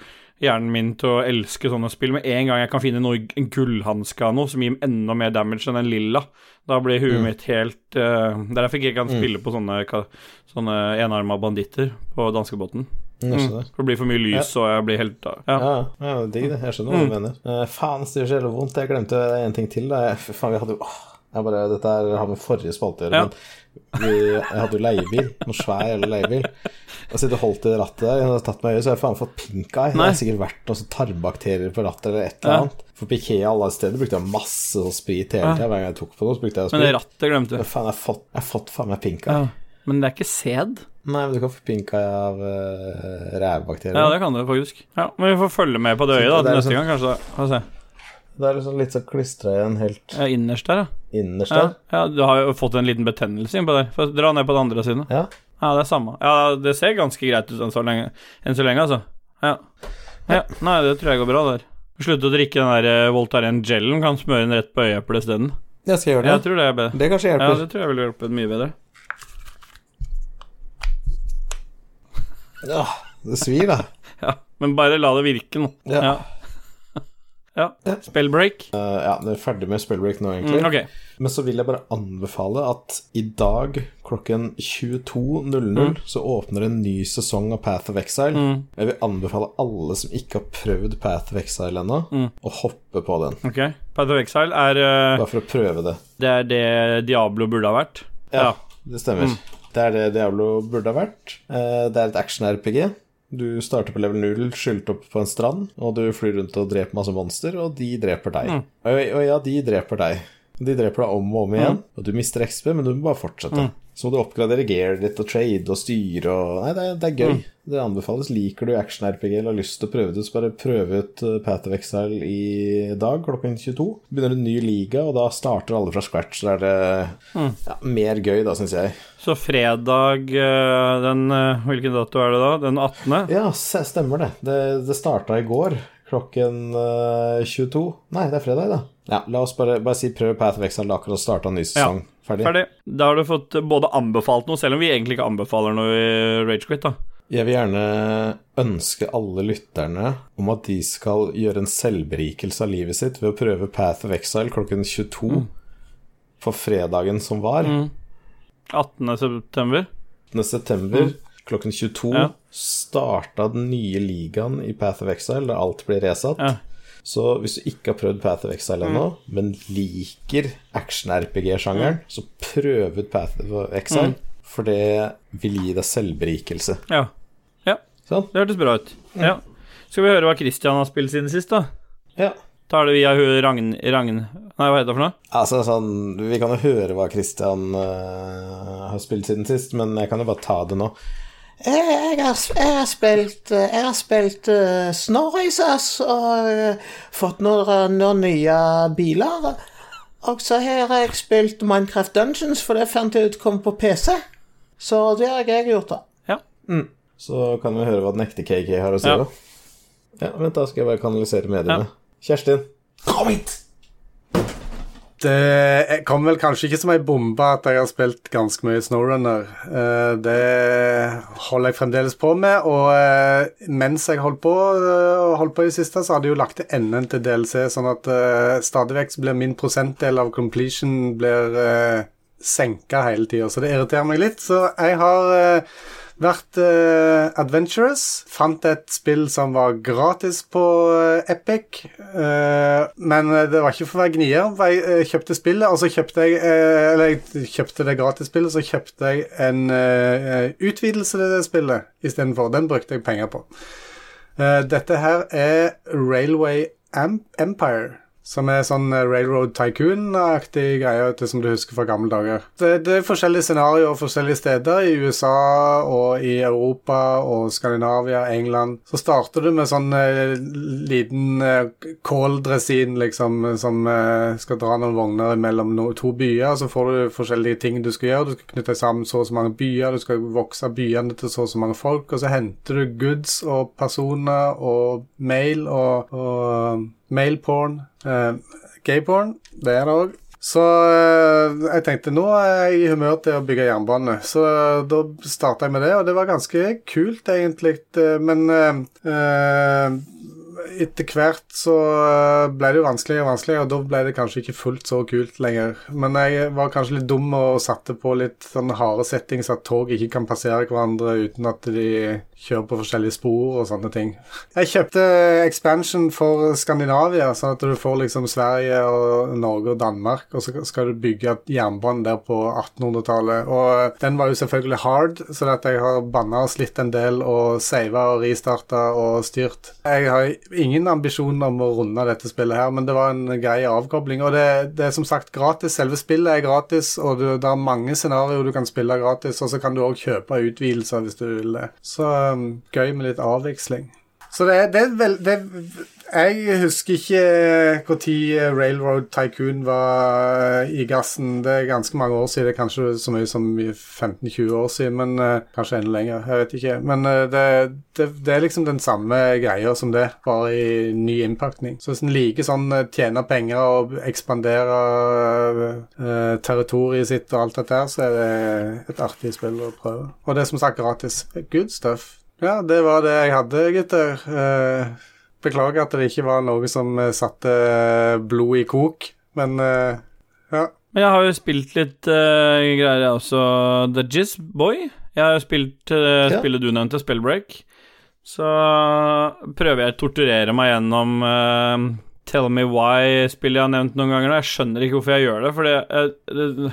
hjernen min til å elske sånne spill. Med en gang jeg kan finne noe, en gullhanske av noe som gir enda mer damage enn en lilla, da blir huet mitt helt uh, Derfor ikke kan spille på sånne, sånne enarma banditter på danskebåten. Mm. For det blir for mye lys, og jeg blir helt Ja. Ja, ja, digg det. Jeg skjønner hva du mener. Uh, faen, det gjør så jævlig vondt. Jeg glemte en ting til. Da. Jeg, faen, vi hadde jo jeg bare, Dette her har med forrige spalte å gjøre, Ja. men vi, jeg hadde jo leiebil. Noe svær jævla leiebil. Jeg sitter og holdt i rattet der, hadde tatt meg i øyet, så har jeg faen fått pink eye. Det har sikkert vært noen sånn tarmbakterier på rattet eller et eller Ja. annet. For på Ikea alle steder brukte jeg masse sånn sprit hele tida. Hver gang jeg tok på noe, så brukte jeg sprit. Men det rattet glemte Men du. faen, jeg har fått, jeg har fått faen meg pink eye. Ja. Men det er ikke sæd. Nei, men du kan få pink eye av uh, rævbakterier. Ja, det kan du faktisk. Ja, Men vi får følge med på det øyet da, Det til neste sånn... gang, kanskje. Få se. Det er liksom litt sånn klistra igjen helt Ja, innerst der, ja. innerst der. Ja, du har jo fått en liten betennelse innpå der. Få dra ned på den andre siden. Ja. Ja, det er samme. Ja, det ser ganske greit ut enn så lenge, enn så lenge altså. Ja. ja. Nei, det tror jeg går bra der. Slutte å drikke den der eh, Voltaren gelen, kan smøre den rett på øyeeplet isteden. Jeg skal gjøre det. Jeg tror det er bedre. Det kanskje hjelper. Ja, det tror jeg vil hjelpe mye bedre. Ja, det svir, da. <laughs> Ja, men bare la det virke nå. Ja. Ja. Ja. Spellbreak. Uh, ja, vi er ferdig med spellbreak nå, egentlig. Mm, okay. Men så vil jeg bare anbefale at i dag klokken 22.00 Mm. så åpner en ny sesong av Path of Exile. Jeg vil anbefale alle som ikke har prøvd Path of Exile ennå, Mm. å hoppe på den. Ok. Path of Exile er uh, Bare for å prøve det. Det er det Diablo burde ha vært. Ja, det stemmer. Mm. Det er det Diablo burde ha vært. Uh, Det er et action-RPG. Du starter på level 0, skylt opp på en strand, og du flyr rundt og dreper masse monster, og de dreper deg. Mm. Og, og ja, de dreper deg. De dreper deg om og om igjen, og du mister XP, men du må bare fortsette. Mm. Så må du oppgradere gear ditt og trade og styre og Nei, det det er gøy. Mm. Det anbefales. Liker du action-RPG eller har lyst til å prøve det, så bare prøve ut uh, Path of Exile i dag klokken 22. Begynner en ny liga, og da starter alle fra scratch. Så er det Mm. ja, mer gøy, da, syns jeg. Så fredag eh, den eh, Hvilken dato er det da? Den 18.? Ja, stemmer det. Det, det starta i går klokken eh, 22. Nei, det er fredag, da. Ja, la oss bare, bare si prøv Path of Exile. Akkurat starta en ny sesong. Ferdig. Ferdig. Da har du fått både anbefalt noe, selv om vi egentlig ikke anbefaler noe i Ragequit, da. Jeg vil gjerne ønske alle lytterne om at de skal gjøre en selvberikelse av livet sitt ved å prøve Path of Exile klokken 22 på fredagen som var. Mm. 18. september. 18. september klokken 22 Ja. starta den nye ligaen i Path of Exile, der alt blir resatt. Ja. Så hvis du ikke har prøvd Path of Exile ennå, men liker action-RPG-sjangeren, så prøv ut Path of Exile, for det vil gi deg selvberikelse. Ja. ja. Sånn? Det hørtes bra ut. Ja. Skal vi høre hva Christian har spilt siden sist, da? Ja. er det via Ragn... Ragn... Nei, hva heter det for noe? Altså sånn Vi kan jo høre hva Christian uh, har spilt siden sist, men jeg kan jo bare ta det nå. Jeg, jeg, har, jeg har spilt eh, Jeg har spilt uh, Snorraces og uh, fått noen, noen nye biler. Og så har jeg spilt Minecraft Dungeons, for det fant jeg ut kom på PC. Så det har jeg gjort, da. Ja. Så kan vi høre hva den ekte KK har å si. Ja. da. Ja, vent, da skal jeg bare kanalisere mediene. Kjerstin. Kom hit! Det kom vel kanskje ikke som ei bombe at jeg har spilt ganske mye Snowrunner. Eh, det holder jeg fremdeles på med, og eh, mens jeg holdt på, eh, holdt på i det siste, så hadde jeg jo lagt til enden til DLC, sånn at stadig vekk blir min prosentdel av completion blir senka hele tida, så det irriterer meg litt. Så jeg har vært uh, adventurous. Fant et spill som var gratis på uh, Epic. Uh, men det var ikke for å være gnier. Jeg kjøpte spillet, og så kjøpte jeg Eller jeg kjøpte det gratisspillet, så kjøpte jeg en utvidelse til det spillet istedenfor. Den brukte jeg penger på. dette her er Railway Empire. Som er sånn eh, Railroad Tycoon-aktig greie som du husker fra gamle dager. Det, det, er forskjellige scenarioer forskjellige steder i USA og i Europa og Skandinavia, England. Så starter du med sånn eh, liten eh, kåldresin, liksom, som skal dra noen vogner mellom no, to byer. Så får du forskjellige ting du skal gjøre. Du skal knytte sammen så og så mange byer, du skal vokse byene til så og så mange folk, og så henter du goods og personer og mail og, og Mailporn. Uh, Gayborn, det er det òg. Så uh, jeg tenkte nå er jeg i humør til å bygge jernbane. Så uh, da starta jeg med det, og det var ganske kult, egentlig. Men etter hvert så eh, ble det jo vanskeligere og vanskeligere, og da ble det kanskje ikke fullt så kult lenger. Men jeg var kanskje litt dum og satte på litt sånn harde settings, at tog ikke kan passere hverandre uten at de kjører på forskjellige spor og sånne ting. Jeg kjøpte expansion for Skandinavia, sånn at du får liksom Sverige og Norge og Danmark, og så skal du bygge jernbanen der på 1800-tallet. Og den var jo selvfølgelig hard, så at jeg har banna og slitt en del og sava og restarta og styrt. Jeg har ingen ambisjon om å runde dette spillet her, men det var en grei avkobling. Og det, det, er som sagt gratis. Selve spillet er gratis, og det, det er mange scenarioer du kan spille gratis. Og så kan du òg kjøpe utvidelser hvis du vil det. Så um, gøy med litt avveksling. Så det, det, er vel, det, jeg husker ikke når eh, Railroad Tycoon var i gassen. Det er ganske mange år siden. Det er kanskje så mye som 15-20 år siden, men uh, kanskje enda lenger. Jeg vet ikke. Men uh, det, det, det, er liksom den samme greia som det, bare i ny innpakning. Så hvis en liker sånn uh, tjene penger og ekspandere territoriet sitt og alt dette her, så er det et artig spill å prøve. Og det er som sagt gratis. Good stuff. Ja, det var det jeg hadde, gutter. Uh, Beklager at det ikke var noe som eh, satte eh, blod i kok, men ja. ja. Jeg har jo spilt litt uh, greier, jeg også. The Jizz Boy. Jeg har jo spilt uh, ja. spillet du nevnte, Spellbreak. Så prøver jeg å torturere meg gjennom uh, Tell Me Why-spillet jeg har nevnt noen ganger. Og jeg skjønner ikke hvorfor jeg gjør det, for jeg,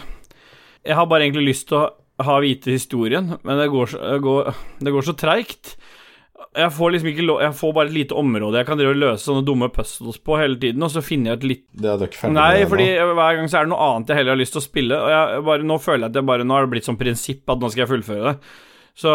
jeg har bare egentlig lyst til å ha vite historien, men det går så, går, det går så treigt jeg får liksom ikke lov Jeg får bare et lite område jeg kan drive og løse sånne dumme puzzles på hele tiden, og så finner jeg et litt Det er du ikke ferdig Nei, med fordi hver gang så er det noe annet jeg heller har lyst til å spille, og jeg bare, nå føler jeg at jeg bare Nå har det blitt sånn prinsipp at nå skal jeg fullføre det. Så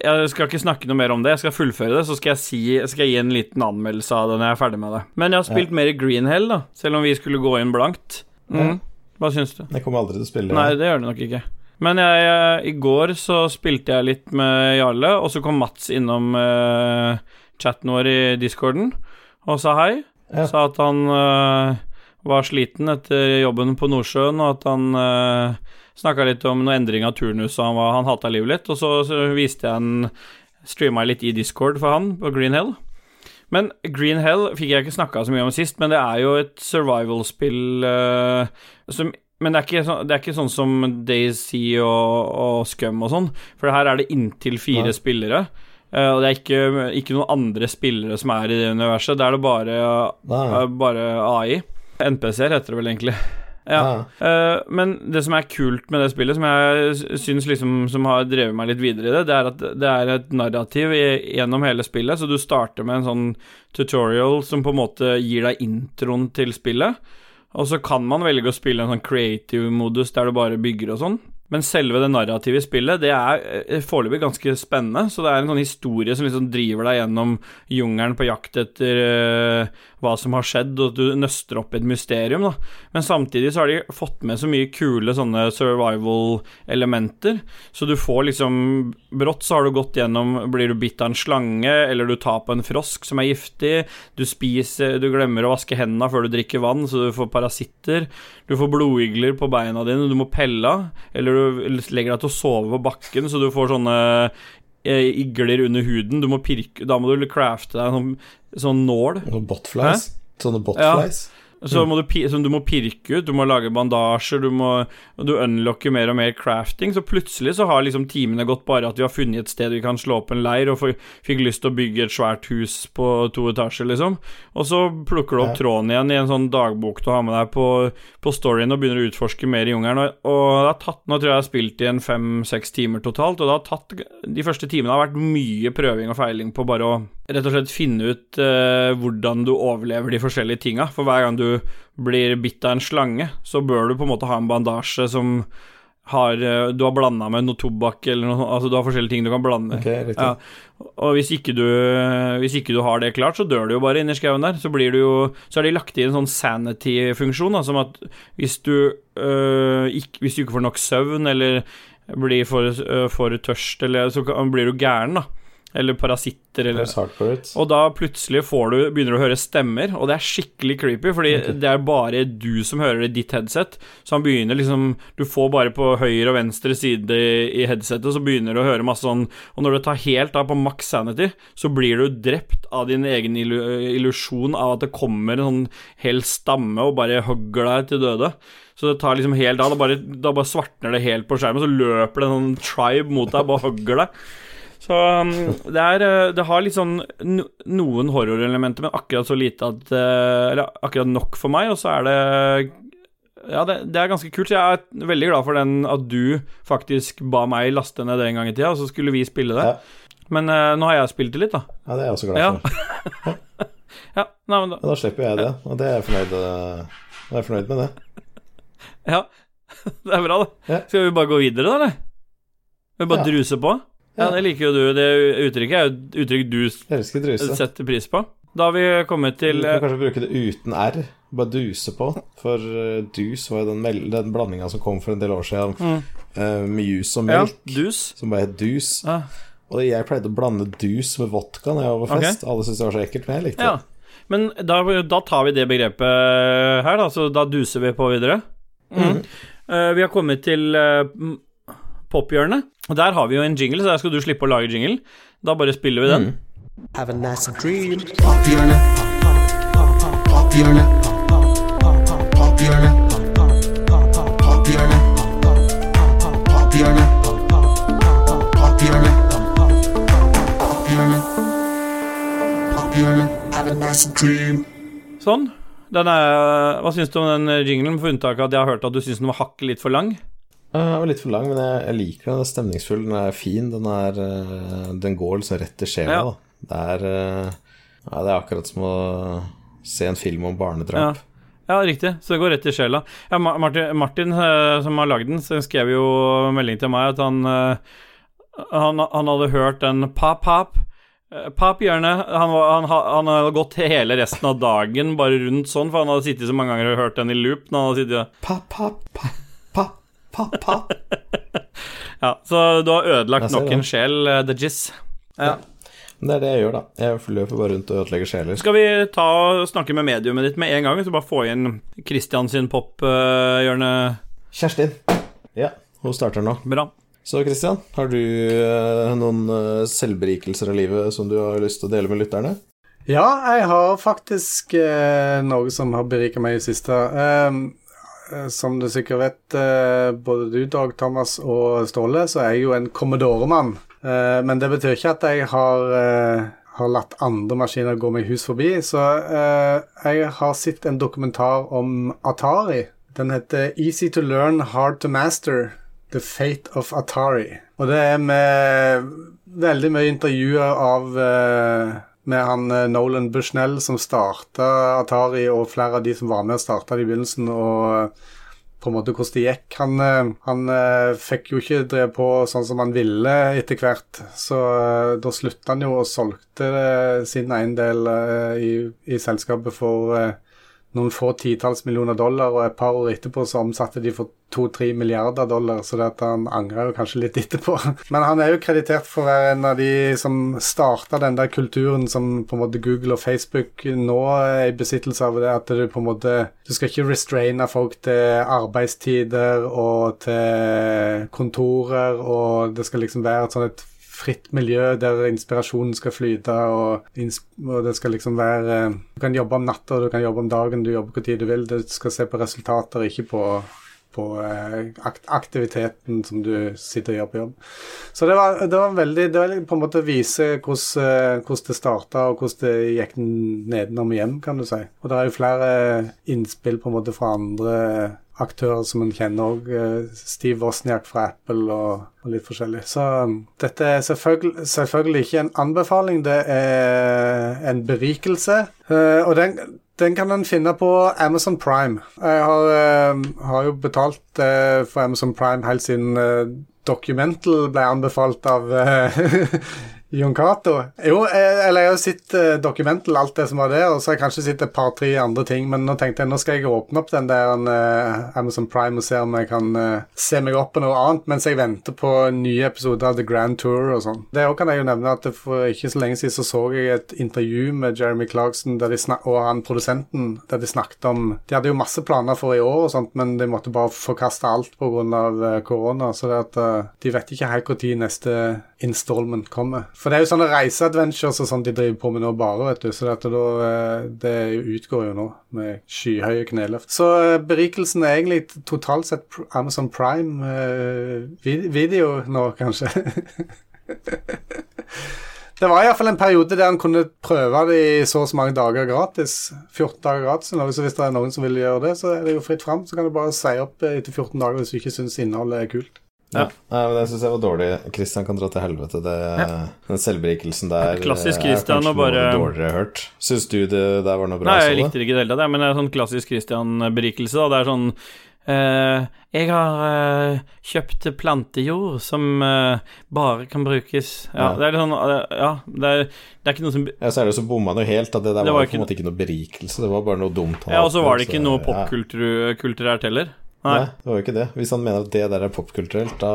jeg skal ikke snakke noe mer om det. Jeg skal fullføre det, så skal jeg, si, skal jeg gi en liten anmeldelse av det når jeg er ferdig med det. Men jeg har spilt ja. mer Greenhell, da, selv om vi skulle gå inn blankt. Mm. Hva syns du? Jeg kommer aldri til å spille. Nei, det gjør det nok ikke. Men jeg, i går så spilte jeg litt med Jarle, og så kom Mats innom uh, chatten vår i discorden og sa hei. Ja. Sa at han uh, var sliten etter jobben på Nordsjøen, og at han uh, snakka litt om noe endring av turnus, og han, var, han hata livet litt. Og så, så viste jeg en Streama litt i Discord for han på Green Hell. Men Green Hell fikk jeg ikke snakka så mye om sist, men det er jo et survival-spill uh, som men det er, ikke, det er ikke sånn som Daisy og, og Scum og sånn, for her er det inntil fire Nei. spillere. Uh, og det er ikke, ikke, noen andre spillere som er i det universet. Det er det bare, uh, bare AI. NPC-er heter det vel egentlig. Ja. Uh, men det som er kult med det spillet, som jeg syns liksom Som har drevet meg litt videre i det, det er at det er et narrativ i, gjennom hele spillet. Så du starter med en sånn tutorial som på en måte gir deg introen til spillet. Og så kan man velge å spille en sånn creative modus der du bare bygger og sånn. Men selve det narrative spillet, det er eh, foreløpig ganske spennende. Så det er en sånn historie som liksom driver deg gjennom jungelen på jakt etter uh, hva som har skjedd, og at du nøster opp et mysterium, da. Men samtidig så har de fått med så mye kule sånne survival-elementer, så du får liksom Brått så har du gått gjennom Blir du bitt av en slange, eller du tar på en frosk som er giftig, du spiser Du glemmer å vaske hendene før du drikker vann, så du får parasitter, du får blodigler på beina dine, du må pelle av, eller du legger deg til å sove på bakken, så du får sånne igler under huden. Du må pirke Da må du crafte deg en sånn, sånn nål. Sånne botflies. Sånne botflies. Ja. Så mm. må du, som du må pirke ut, du må lage bandasjer, du må Du unlocker mer og mer crafting. Så plutselig så har liksom timene gått bare at vi har funnet et sted vi kan slå opp en leir, og fikk lyst til å bygge et svært hus på to etasjer, liksom. Og så plukker du opp tråden igjen i en sånn dagbok du har med deg på, på storyen, og begynner å utforske mer i jungelen. Og, og det har tatt Nå tror jeg jeg har spilt i en fem-seks timer totalt, og det har tatt De første timene har vært mye prøving og feiling på bare å rett og slett finne ut uh, hvordan du overlever de forskjellige tinga. For hver gang du blir bitt av en slange, så bør du på en måte ha en bandasje som har uh, Du har blanda med noe tobakk eller noe Altså du har forskjellige ting du kan blande. Okay, ja. Og hvis ikke, du, hvis ikke, du, har det klart, så dør du jo bare inni skauen der. Så blir du jo Så har de lagt inn en sånn sanity-funksjon, som at hvis du, øh, ikke, hvis du ikke får nok søvn eller blir for, for tørst, eller så blir du gæren, da eller parasitter, eller Og da plutselig får du, begynner du å høre stemmer, og det er skikkelig creepy, fordi okay. det er bare du som hører det i ditt headset. Så han begynner liksom Du får bare på høyre og venstre side i headsetet, så begynner du å høre masse sånn Og når du tar helt av på max sanity, så blir du drept av din egen illusjon av at det kommer en sånn hel stamme og bare hogger deg til døde. Så det tar liksom helt av. Da bare, da bare svartner det helt på skjermen, så løper det en sånn tribe mot deg, og bare hogger deg. Så um, det, er, uh, det har litt sånn noen horrorelementer, men akkurat så lite at uh, Eller akkurat nok for meg, og så er det ja, det, det, er ganske kult. Så jeg er veldig glad for den at du faktisk ba meg laste ned det en gang i tida, og så skulle vi spille det. Ja. Men uh, nå har jeg spilt det litt, da. Ja, det er jeg også glad ja. for. <laughs> ja, nei, men da. da slipper jeg det, og det er jeg fornøyd, jeg er fornøyd med det. Ja, <laughs> det er bra, det. Skal vi bare gå videre, da, eller? Vi bare druse på? Ja, det liker jo du. Det uttrykket er jo et uttrykk du setter pris på. Da har vi kommet til Du kan kanskje bruke det uten R. Bare duse på. For uh, dus var jo den, den blandinga som kom for en del år siden. Mm. Uh, med jus og melk. Ja, dus. Som bare het dus. Ja. Og jeg pleide å blande dus med vodka når jeg var på fest. Okay. Alle syntes det var så ekkelt, men jeg likte det. ja. Men da, da, tar vi det begrepet her, da. Så da duser vi på videre. Mm. Uh, vi har kommet til pophjørnet. Og Der har vi jo en jingle, så der skal du slippe å lage jingle. Da bare spiller vi den. Mm. Have a nice dream. Pophjørnet. Pophjørnet. Sånn. Er, hva syns du om den jinglen, for unntak av at jeg har hørt at du syns den var hakket litt for lang? Den var litt for lang, men jeg, jeg, liker den. Den er stemningsfull, den er fin. Den, er, eh, den går liksom rett til sjela. Ja. Det, er, eh, ja, det er akkurat som å se en film om barnedrap. Ja. ja. riktig. Så det går rett til sjela. Ja, Martin, Martin, eh, som har lagd den, skrev jo melding til meg at han, han, han hadde hørt den pap-pap. Pap-hjørnet. Han, han, han, hadde gått hele resten av dagen bare rundt sånn, for han hadde sittet så mange ganger og hørt den i loop. Når han hadde sittet pap, pap, pap. Pappa. <laughs> ja, så du har ødelagt nok en sjel, uh, The Jizz. Ja. Det er det jeg gjør, da. Jeg løper bare rundt og ødelegger sjeler. Skal vi ta og snakke med mediumet ditt med en gang? Så bare få inn Christian sin pop-hjørne. Kjerstin. Ja, hun starter nå. Bra. Så Christian, har du uh, noen uh, selvberikelser av livet som du har lyst til å dele med lytterne? Ja, jeg har faktisk noe som har berika meg i siste. Eh, som du sikkert vet, eh, både du, Dag Thomas og Ståle, så er jeg jo en Commodore-mann. Eh, men det betyr ikke at jeg har, har latt andre maskiner gå meg hus forbi. Så jeg har sett en dokumentar om Atari. Den heter Easy to learn, hard to master. The Fate of Atari. Og det er med veldig mye intervjuer av med han eh, Nolan Bushnell som starta Atari, og flere av de som var med og starta det i begynnelsen. Og på en måte hvordan det gikk. Han, eh, han eh, fikk jo ikke drevet på sånn som han ville etter hvert, så eh, da slutta han jo og solgte sin eiendel i, i selskapet for noen få titalls millioner dollar, og et par år etterpå så omsatte de for to-tre milliarder dollar, så det at han angrer jo kanskje litt etterpå. <laughs> Men han er jo kreditert for å være en av de som starta den der kulturen som på en måte Google og Facebook nå er i besittelse av, det at du på en måte Du skal ikke restraine folk til arbeidstider og til kontorer, og det skal liksom være et sånn et fritt miljø der inspirasjonen skal flyte, og, og, det skal liksom være Du kan jobbe om natta, du kan jobbe om dagen, du jobber hvor tid du vil. Du skal se på resultater, ikke på, på eh, aktiviteten som du sitter og gjør på jobb. Så det var, det var veldig Det var på en måte å vise hvordan, eh, hvordan det starta, og hvordan det gikk nedenom og hjem, kan du si. Og det er jo flere innspill på en måte fra andre aktører som en kjenner òg. Eh, Steve Wozniak fra Apple og, og, litt forskjellig. Så um, dette er selvfølgelig, selvfølgelig, ikke en anbefaling, det er en berikelse. Uh, og den, den kan en finne på Amazon Prime. Jeg har, uh, har jo betalt uh, for Amazon Prime helt siden Documental ble anbefalt av <laughs> Jon Cato? Jo, eh, eller jeg har sett uh, dokumentet, alt det som var der, og så har jeg kanskje sett et par-tre andre ting, men nå tenkte jeg nå skal jeg åpne opp den der uh, Amazon Prime og se om jeg kan se meg opp på noe annet mens jeg venter på nye episoder av The Grand Tour og sånn. Det òg kan jeg jo nevne at for ikke så lenge siden så så jeg et intervju med Jeremy Clarkson og han produsenten der de snakket om De hadde jo masse planer for i år og sånt, men de måtte bare forkaste alt pga. korona, så det at de vet ikke helt når neste installment kommer. For det er jo sånne reiseadventures og sånt de driver på med nå bare, vet du. Så dette da, eh, det utgår jo nå med skyhøye kneløft. Så eh, berikelsen er egentlig totalt sett Amazon Prime eh, nå, kanskje. <laughs> Det var iallfall en periode der han kunne prøve det i så og så mange dager gratis. 14 dager gratis. Så hvis det er noen som vil gjøre det, så er det jo fritt fram. Så kan du bare si opp etter 14 dager hvis du ikke syns innholdet er kult. Ja. ja. men Det syns jeg var dårlig. Christian kan dra til helvete. Det, ja. Den selvberikelsen der klassisk Christian og bare noe dårligere hørt. Syns du det der var noe bra? Nei, jeg likte det ikke i det hele tatt, men det er sånn klassisk Christian-berikelse. Det er sånn uh, Jeg har uh, kjøpt plantejord som uh, bare kan brukes Ja, ja. det er litt sånn Ja, det er, det er, ikke noe som Ja, så er det så bomma noe helt at det der det var, var på en måte ikke noe berikelse, det var bare noe dumt. Ja, og så var det ikke noe popkulturelt heller. Nei. Nei. det var jo ikke det. Hvis han mener at det der er popkulturelt, da,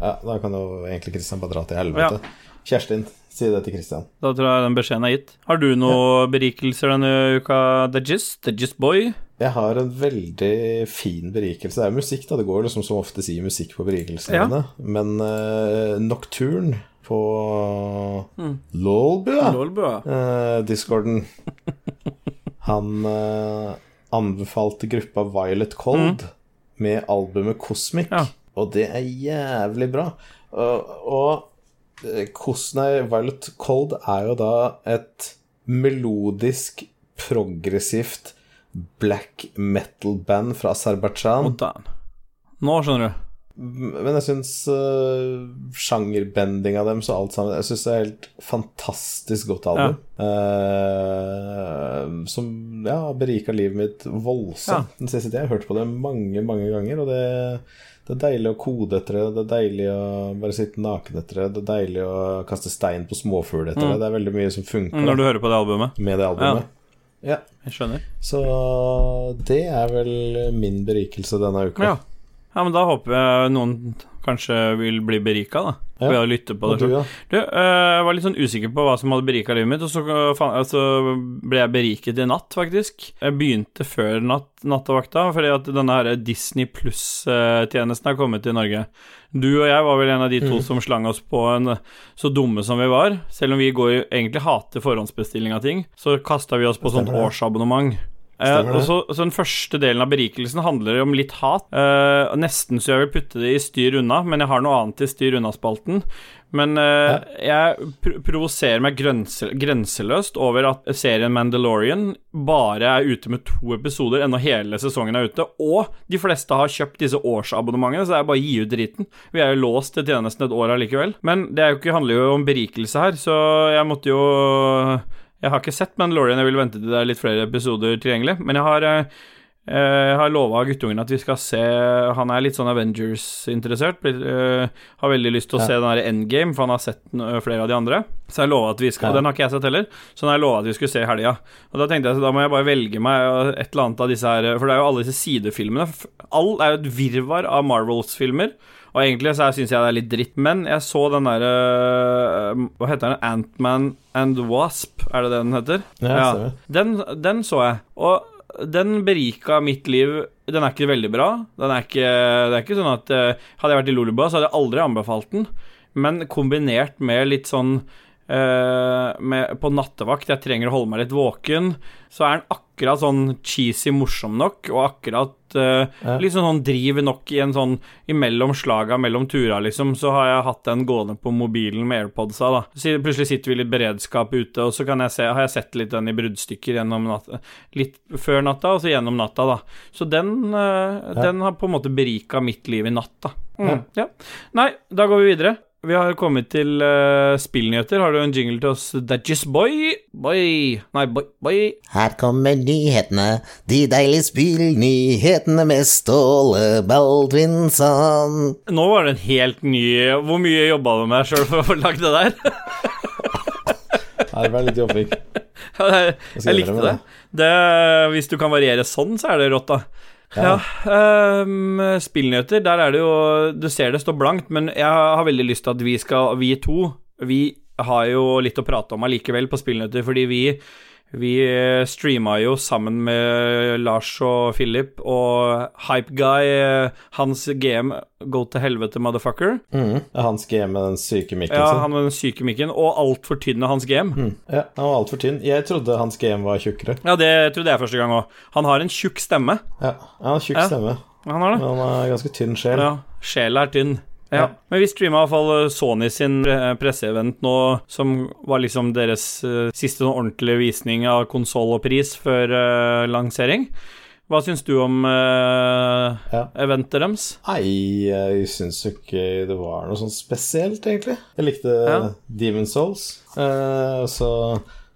ja, da kan jo egentlig Kristian bare dra til helvete. Ja. Kjerstin, si det til Kristian. Da tror jeg den beskjeden er gitt. Har du noen ja. berikelser denne uka, The Gist? The Gist Boy? Jeg har en veldig fin berikelse. Det er musikk, da. Det går liksom som ofte sier musikk på berikelsene ja. Men uh, Nocturne på mm. Lolbua, Lolbua. Uh, Discorden Han uh, anbefalte gruppa Violet Cold mm. med albumet Cosmic, ja. og det er jævlig bra. Og, og eh, nei, Violet Cold er jo da et melodisk, progressivt black metal-band fra Aserbajdsjan. Nå skjønner du. Men jeg syns uh, sjangerbendinga deres og alt sammen Jeg syns det er helt fantastisk godt album. Ja. Uh, som ja, berika livet mitt voldsomt ja. den siste tida. Jeg har hørt på det mange, mange ganger, og det, det, er deilig å kode etter det. Det er deilig å bare sitte naken etter det. Det er deilig å kaste stein på småfugl etter mm. det. Det er veldig mye som funker. Når du hører på det albumet? Med det albumet. Ja. Jeg skjønner. Så det er vel min berikelse denne uka. Ja. Ja, men da håper jeg noen kanskje vil bli berika, da. Ja. Ved å lytte på det. Du, ja. du, eh, jeg var litt sånn usikker på hva som hadde berika livet mitt, og så, altså, ble jeg beriket i natt, faktisk. Jeg begynte før natt, nattevakta, fordi at denne her Disney Pluss-tjenesten er kommet til Norge. Du og jeg var vel en av de to mm. som slang oss på en så dumme som vi var. Selv om vi går, egentlig hater forhåndsbestilling av ting, så kasta vi oss på sånt årsabonnement. Uh, og så, så, Den første delen av berikelsen handler om litt hat. Uh, nesten så jeg vil putte det i styr unna, men jeg har noe annet i styr unna-spalten. Men uh, jeg pr provoserer meg grense grenseløst over at serien Mandalorian bare er ute med to episoder, ennå hele sesongen er ute. Og de fleste har kjøpt disse årsabonnementene, så det er bare å gi ut driten. Vi er jo låst til tjenesten et år allikevel. Men det jo ikke, handler jo om berikelse her, så jeg måtte jo jeg har ikke sett Mandalorian, jeg vil vente til det er litt flere episoder tilgjengelig. Men jeg har, eh, Jeg har lova guttungen at vi skal se Han er litt sånn Avengers-interessert. Uh, har veldig lyst til å Ja. se den der Endgame, for han har sett flere av de andre. Så jeg lova at vi skal Ja. Den har ikke jeg sett heller, så den har jeg lova at vi skulle se i helga. Og da tenkte jeg så da må jeg bare velge meg et eller annet av disse her For det er jo alle disse sidefilmene. All er jo et virvar av Marvels-filmer. Og egentlig så syns jeg det er litt dritt. Men jeg så den derre Hva heter den? Antman and Wasp, er det det den heter? Ja, ja. Den, den så jeg, og den berika mitt liv. Den er ikke veldig bra. Den er ikke, det er ikke sånn at eh, Hadde jeg vært i Lolebua, så hadde jeg aldri anbefalt den. Men kombinert med litt sånn eh, med, På nattevakt, jeg trenger å holde meg litt våken, så er den akkurat sånn cheesy morsom nok, og akkurat uh, Ja. liksom sånn, driv nok i en sånn Imellom slaga, mellom tura, liksom, så har jeg hatt den gående på mobilen med AirPodsa, da. Så plutselig sitter vi litt beredskap ute, og så kan jeg se, har jeg sett litt den i bruddstykker gjennom natta. Litt før natta, og så gjennom natta, da. Så den, eh, den har på en måte berika mitt liv i natt, da. Mm, ja. Nei, da går vi videre. Vi har kommet til uh, spillnyheter. Har du en jingle til oss, Dadgies Boy? Boy Nei, boy, boy. Her kommer nyhetene, de deilige spillnyhetene med Ståle Baldvinsson. Nå var det en helt ny Hvor mye jobba du med sjøl for å få lagd det der? Nei, det var litt jobbing. <laughs> Jeg, jeg likte det. det. Hvis du kan variere sånn, så er det rått, da. Ja. Ja. um, spillnyheter, der er det jo Du ser det står blankt, men jeg har veldig lyst til at vi skal Vi to, vi har jo litt å prate om allikevel på spillnyheter, fordi vi vi streama jo sammen med Lars og Philip og Hypeguy, hans GM, Go to helvete, motherfucker. Mm. Hans GM med den syke mikken Ja, han med den syke mikken, og altfor tynne hans GM. Mm. Ja, han var altfor tynn. Jeg trodde Hans GM var tjukkere. Ja, det trodde jeg første gang òg. Han har en tjukk stemme. Ja, han har tjukk Ja. stemme, Han har det. men han har ganske tynn sjel. Ja, sjela er tynn. Ja. Ja. Men vi streama i hvert fall Sony sin eh, presseevent nå, som var liksom deres eh, siste sånn ordentlige visning av konsoll og pris før eh, lansering. Hva syns du om uh, Ja. eventet deres? Nei, jeg syns jo ikke det var noe sånn spesielt, egentlig. Jeg likte Ja. Demon Souls. uh, så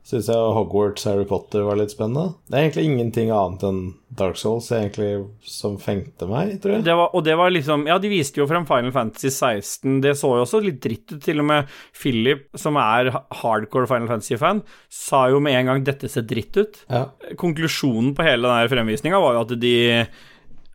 syns jeg Hogwarts Harry Potter var litt spennende. Det er egentlig ingenting annet enn Dark Souls egentlig som fengte meg, tror jeg. Det var, og det var liksom Ja, de viste jo frem Final Fantasy 16. Det så jo også litt dritt ut. Til og med Philip, som er hardcore Final Fantasy-fan, sa jo med en gang 'dette ser dritt ut'. Ja. konklusjonen på hele denne fremvisninga var jo at de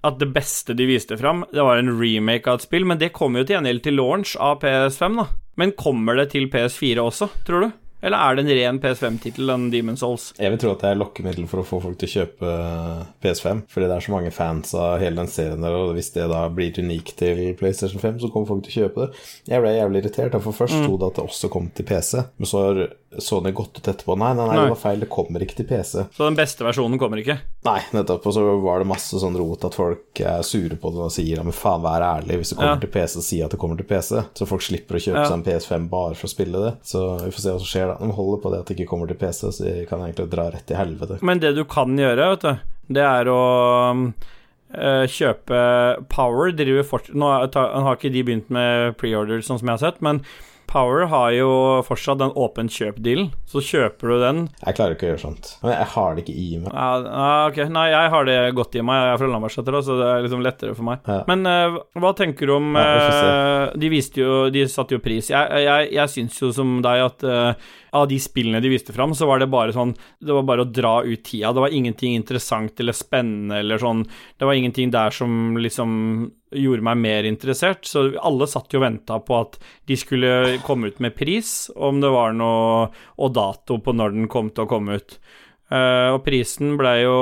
at det beste de viste fram, det var en remake av et spill, men det kommer jo til gjengjeld til launch av PS5, da. Men kommer det til PS4 også, tror du? Eller er det en ren PS5-tittel, den Demon Souls? Jeg vil tro at det er lokkemiddel for å få folk til å kjøpe eh, PS5. Fordi det er så mange fans av hele den serien der, og hvis det da blir unikt til PlayStation 5, så kommer folk til å kjøpe det. Jeg ble jævlig irritert, for først Mm. sto det at det også kom til PC, men så har Sony gått ut etterpå. Nei, nei, nei, Nei. det var feil, det kommer ikke til PC. Så den beste versjonen kommer ikke? Nei, nettopp. Og så var det masse sånn rot at folk er sure på det og sier ja, men faen, vær ærlig. Hvis det kommer Ja. til PC, si at det kommer til PC. Så folk slipper å kjøpe Ja. seg en PS5 bare for å spille det. Så vi får se hva som skjer da. De holder på det at det ikke kommer til PC, så de kan egentlig dra rett i helvete. Men det du kan gjøre, vet du, det er å eh, kjøpe Power driver fort... Nå har ikke de begynt med preorder, sånn som jeg har sett, men Power har jo fortsatt den åpen kjøp-dealen. Så kjøper du den Jeg klarer ikke å gjøre sånt. Men jeg har det ikke i meg. Ja, ok. Nei, jeg har det godt i meg. Jeg er fra Lambertseter, så det er liksom lettere for meg. Ja. Men uh, hva tenker du om eh, De viste jo De satte jo pris. Jeg, jeg, jeg syns jo som deg at eh, av de spillene de viste fram, så var det bare sånn Det var bare å dra ut tida. Det var ingenting interessant eller spennende eller sånn Det var ingenting der som liksom gjorde meg mer interessert. Så alle satt jo og venta på at de skulle komme ut med pris, om det var noe Og dato på når den kom til å komme ut. Uh, og prisen ble jo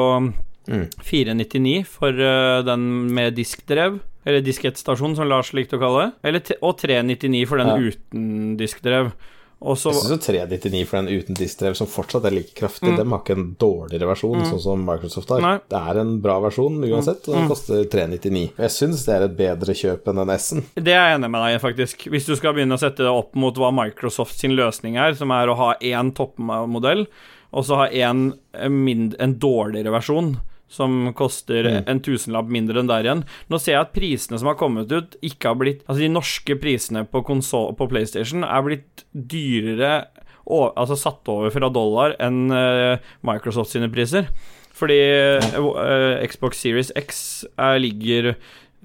Mm. 499 for uh, den med diskdrev, eller diskettstasjon, som Lars likte å kalle det, og 399 for den Ja. uten diskdrev. Og så Jeg syns jo 399 for den uten diskdrev, som fortsatt er like kraftig, dem har ikke en dårligere versjon, sånn som Microsoft har. Mm. Nei. Mm. Det er en bra versjon uansett, og den koster 399. Og jeg syns det er et bedre kjøp enn den S-en. Det er jeg enig med deg i, faktisk. Hvis du skal begynne å sette det opp mot hva Microsoft sin løsning er, som er å ha én toppmodell, og så ha en, en en dårligere versjon, som koster en tusenlapp mindre enn der igjen. Nå ser jeg at prisene som har kommet ut, ikke har blitt Altså, de norske prisene på konsol på PlayStation er blitt dyrere å- altså satt over fra dollar enn uh, Microsoft sine priser. Fordi uh, Xbox Series X er, ligger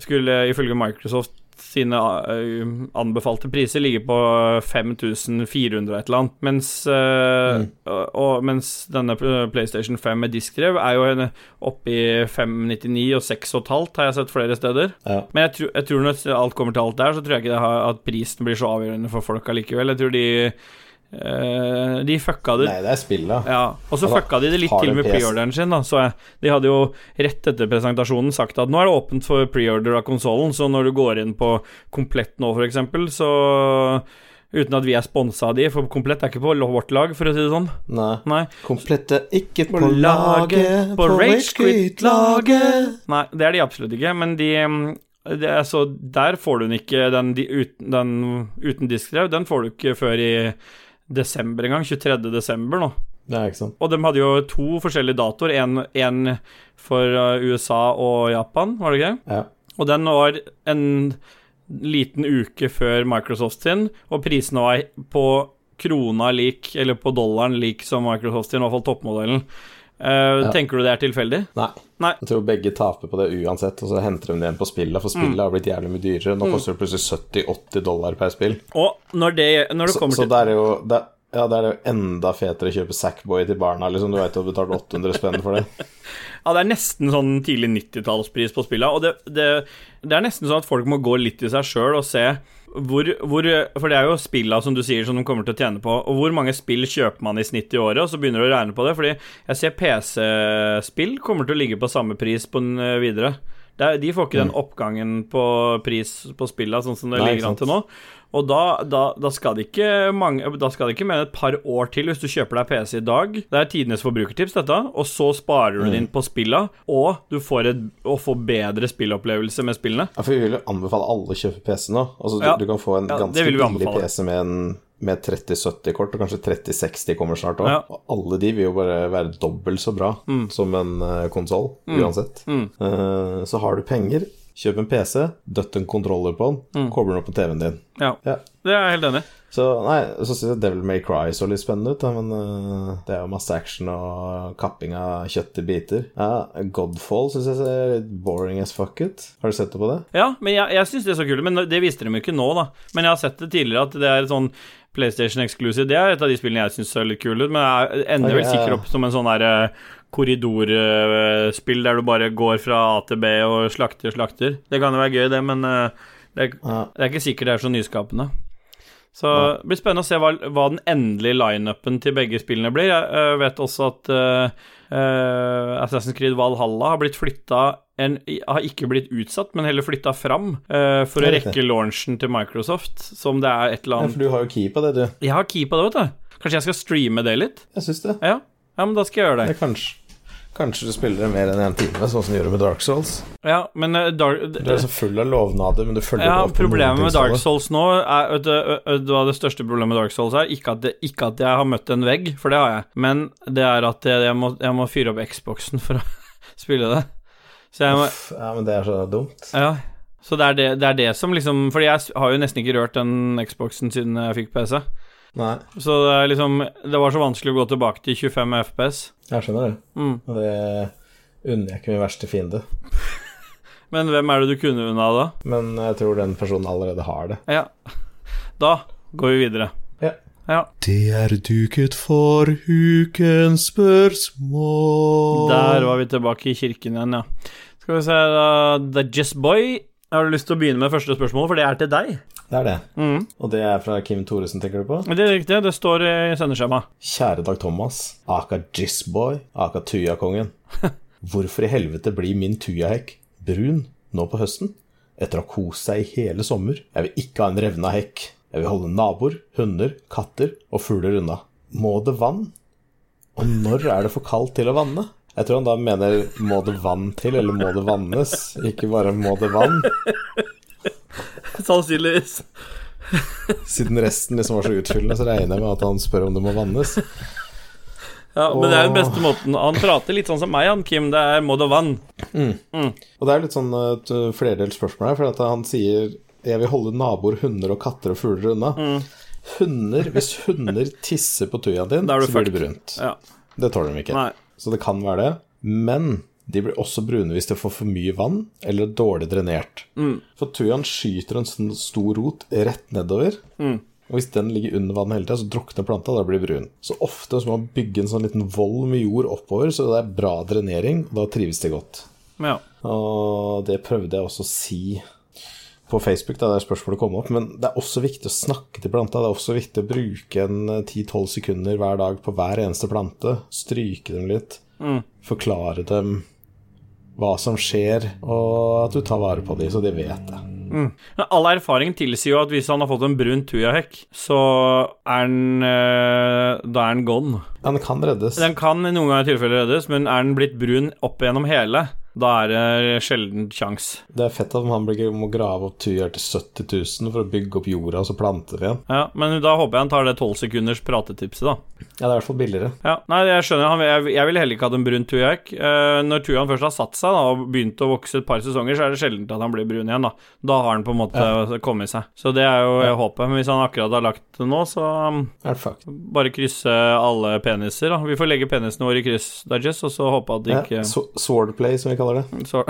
Skulle ifølge Microsoft sine eh, anbefalte priser ligger på 5400 et eller annet, mens, mm. og, og, mens denne PlayStation 5 med diskdrev er jo oppe i 599 og 6,5 har jeg sett flere steder. Ja. Men jeg tror, jeg tror når alt kommer til alt der, så tror jeg ikke har, at prisen blir så avgjørende for folk allikevel. Jeg tror de eh, De fucka det Nei, det er spill, da. ja, og så fucka de det litt til med preorderen sin, da. Så jeg, de hadde jo rett etter presentasjonen sagt at nå er det åpent for preorder av konsollen, så når du går inn på Komplett nå, eksempel, så Uten at vi er sponsa av de, for Komplett er ikke på vårt lag, for å si det sånn. Nei. Nei. Komplette ikke på, På laget, på på Rage Quit-laget. Nei, det er de absolutt ikke, men de mm, det er så Der får du den ikke, den, de, uten, den uten diskdrev, den får du ikke før i desember en gang. 23. desember nå. Ja, ikke sant. Og de hadde jo to forskjellige datoer. En for uh, USA og Japan, var det ikke det? Ja. Og den var en liten uke før Microsoft sin, og prisene var på krona lik, eller på dollaren lik som Microsoft sin, i hvert fall toppmodellen. Eh, Ja. Tenker du det er tilfeldig? Nei. Nei. Jeg tror begge taper på det uansett, og så henter de det igjen på spillet, for spillet har blitt jævlig mye dyrere. Nå koster det plutselig 70-80 dollar per spill. Og når det, når det Så, kommer så til det er jo det, Ja, det er jo enda fetere å kjøpe Sackboy til barna, liksom. Du veit du har betalt 800 spenn for det. <laughs> Ja, det er nesten sånn tidlig 90-tallspris på spillet, og det, det, det er nesten sånn at folk må gå litt i seg sjøl og se hvor, hvor For det er jo spilla, som du sier, som de kommer til å tjene på. Og hvor mange spill kjøper man i snitt i året? Og så begynner du å regne på det. Fordi jeg ser PC-spill kommer til å ligge på samme pris på den eh, videre. Er, de får ikke den oppgangen på pris på spilla sånn som det Nei, ligger an til nå. Og da, da, da, skal det ikke mange, da skal det ikke mer enn et par år til hvis du kjøper deg PC i dag. Det er tidenes forbrukertips, dette. Og så sparer du det inn på spilla, og du får, et, og får bedre spillopplevelse med spillene. Ja, for vi vil jo anbefale alle å kjøpe PC nå. Altså, Ja. du, du kan få en Ja, ganske billig. PC med en med 3070-kort, og kanskje 3060 kommer snart òg. Ja. Og alle de vil jo bare være dobbelt så bra som en konsoll, mm. uansett. Mm. Uh, så har du penger, kjøp en PC, døtt en kontroller på den, Mm. kobler den opp på TV-en din. Ja, Ja. det er jeg helt enig i. Så nei, så syns jeg Devil May Cry så litt spennende ut, men uh, det er jo masse action og kapping av kjøtt i biter. Ja, Godfall syns jeg ser litt boring as fuck ut. Har du sett det på det? Ja, men jeg, jeg syns det er så kult. Men det viste de jo ikke nå, da. Men jeg har sett det tidligere, at det er sånn PlayStation Exclusive. Det er et av de spillene jeg syns ser litt kule ut, men jeg ender vel sikkert opp som en sånn derre eh, korridorspill der du bare går fra A til B og slakter, og slakter. Det kan jo være gøy, det, men eh, det, er, Ja. det er ikke sikkert det er så nyskapende. Så det blir spennende å se hva, hva den endelige lineupen til begge spillene blir. Jeg eh, vet også at uh, Assassin's Creed Valhalla har blitt flytta en, Har ikke blitt utsatt, men heller flytta fram uh, for å rekke launchen til Microsoft, som det er et eller Ja, annet for du har jo key på det, du. Jeg har key på det, vet du. Kanskje jeg skal streame det litt? Jeg syns det. Ja, ja men da skal jeg gjøre det det. kanskje, kanskje du spiller det mer enn en time, sånn som du gjør med Dark Souls. Ja, men uh, Dark, Du er så full av lovnader, men du følger Ja, opp problemet med Dark. Souls nå er det, det største problemet med Dark Souls er? Ikke at, det, ikke at jeg har møtt en vegg, for det har jeg, men det er at jeg, jeg, må, jeg må fyre opp Xboxen for å <laughs> spille det. Så jeg må Uff, Ja, men det er så dumt. Ja. Så det er det, det er det som liksom Fordi jeg har jo nesten ikke rørt den Xboxen siden jeg fikk PC. Nei, Så det er liksom Det var så vanskelig å gå tilbake til 25 FPS. jeg skjønner det. Mm. Og det unner jeg ikke min verste fiende. <laughs> Men hvem er det du kunne unna da? Men jeg tror den personen allerede har det. Ja. Da går vi videre. Ja. Ja. Det er duket for ukens spørsmål. Der var vi tilbake i kirken igjen, ja. Skal vi se da The Jess Boy. Har du lyst til å begynne med første spørsmål, for det er til deg? Det er det. Mm. Og det er fra Kim Thoresen, tenker du på? Det er riktig, det står i sendeskjemaet. Kjære Dag Thomas, aka Jizzboy, aka Tujakongen. <laughs> Hvorfor i helvete blir min tujahekk brun nå på høsten? Etter å ha kost seg i hele sommer. Jeg vil ikke ha en revna hekk. Jeg vil holde naboer, hunder, katter og fugler unna. Må det vann? Og når er det for kaldt til å vanne? Jeg tror han da mener må det vann til, eller må det vannes? Ikke bare må det vann, <laughs> Sannsynligvis. siden resten liksom var så utfyllende, så regner jeg med at han spør om det må vannes. Ja, men det er den beste måten. Han prater litt sånn som meg, han Kim. Det er må det vann. Og det er litt sånn uh, et flerdelt spørsmål her, for at han sier jeg vil holde naboer, hunder og katter og fugler unna. Hunder, hvis hunder tisser på tujaen din, så blir det brunt. Ja. Det tåler de ikke. Nei. Så det kan være det. Men de blir også brune hvis de får for mye vann eller er dårlig drenert. Mm. For tujaen skyter en sånn stor rot rett nedover. Mm. Og hvis den ligger under vann hele tida, så drukner planta, da blir brun. Så ofte så må man bygge en sånn liten vold med jord oppover, så det er bra drenering, og da trives de godt. Ja. Og det prøvde jeg også å si på Facebook, da det spørsmålet kom opp. Men det er også viktig å snakke til planta. Det er også viktig å bruke en eh, 10-12 sekunder hver dag på hver eneste plante. Stryke dem litt. Forklare dem hva som skjer, og at du tar vare på dem, så de vet det. Men all erfaring tilsier jo at hvis han har fått en brun tujahekk, så er den eh, Da er den gone. Den kan reddes. Den kan i noen ganger tilfelle reddes, men er den blitt brun opp gjennom hele, da er det sjelden sjans. Det er fett at man må grave opp tujaer til 70 000 for å bygge opp jorda og så plante det igjen. Ja, men da håper jeg han tar det 12 sekunders pratetipset, da. Ja, det er i hvert fall billigere. Ja, nei, jeg skjønner. Jeg, ville heller ikke hatt en brun tujahekk. Eh, når tujaen først har satt seg da, og begynt å vokse et par sesonger, så er det sjelden at han blir brun igjen. Da Da har han på en måte kommet seg. Så det er jo jeg håpet. Men hvis han akkurat har lagt det nå, så um, bare krysse alle peniser. da Vi får legge penisene våre i kryss, Dajess, og så håpe at det ikke ja. swordplay, som vi kaller det. så...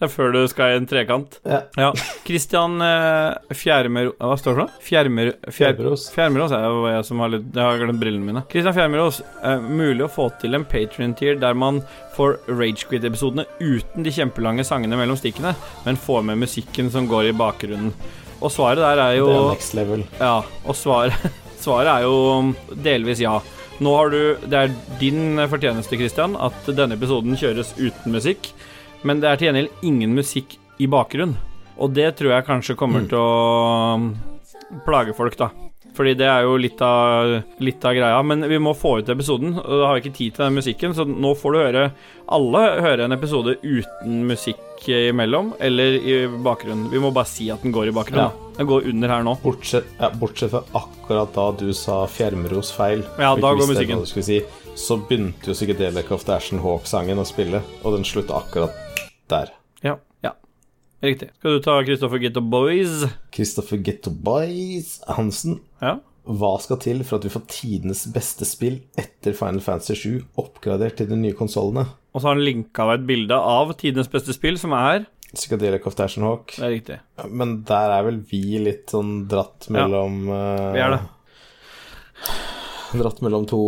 Det er før du skal i en trekant. Ja. Ja. Christian eh, Fjermer... Hva står det for noe? Fjermer... Fjer. Fjermeros er jo jeg som har litt Jeg har glemt brillene mine. Christian Fjermeros. Eh, mulig å få til en Patrion-tier der man får Ragequit-episodene uten de kjempelange sangene mellom stikkene, men får med musikken som går i bakgrunnen. Og svaret der er jo Det er next level. Ja, og svaret, <laughs> svaret er jo delvis ja. Nå har du Det er din fortjeneste, Christian, at denne episoden kjøres uten musikk. Men det er til gjengjeld ingen musikk i bakgrunn. Og det tror jeg kanskje kommer til å plage folk, da. Fordi det er jo litt av, litt av greia. Men vi må få ut episoden, og da har vi ikke tid til den musikken. Så nå får du høre Alle høre en episode uten musikk imellom, eller i bakgrunnen. Vi må bare si at den går i bakgrunnen. Ja. Den går under her nå. Bortsett, ja, bortsett fra akkurat da du sa Fjermros feil, Ja, da går musikken. si, så begynte jo Psychedelic of the Ashen Hawk-sangen å spille, og den slutta akkurat der. Riktig. Skal du ta Christopher Ghetto Boys? Christopher Getto Boys Hansen, Ja. hva skal til for at vi får tidenes beste spill etter Final Fantasy 7 oppgradert til de nye konsollene? Og så har han linka av et bilde av tidenes beste spill, som er Psychedelic of the Hawk. Det er riktig. Men der er vel vi litt sånn dratt mellom Ja, Vi er det. Dratt mellom to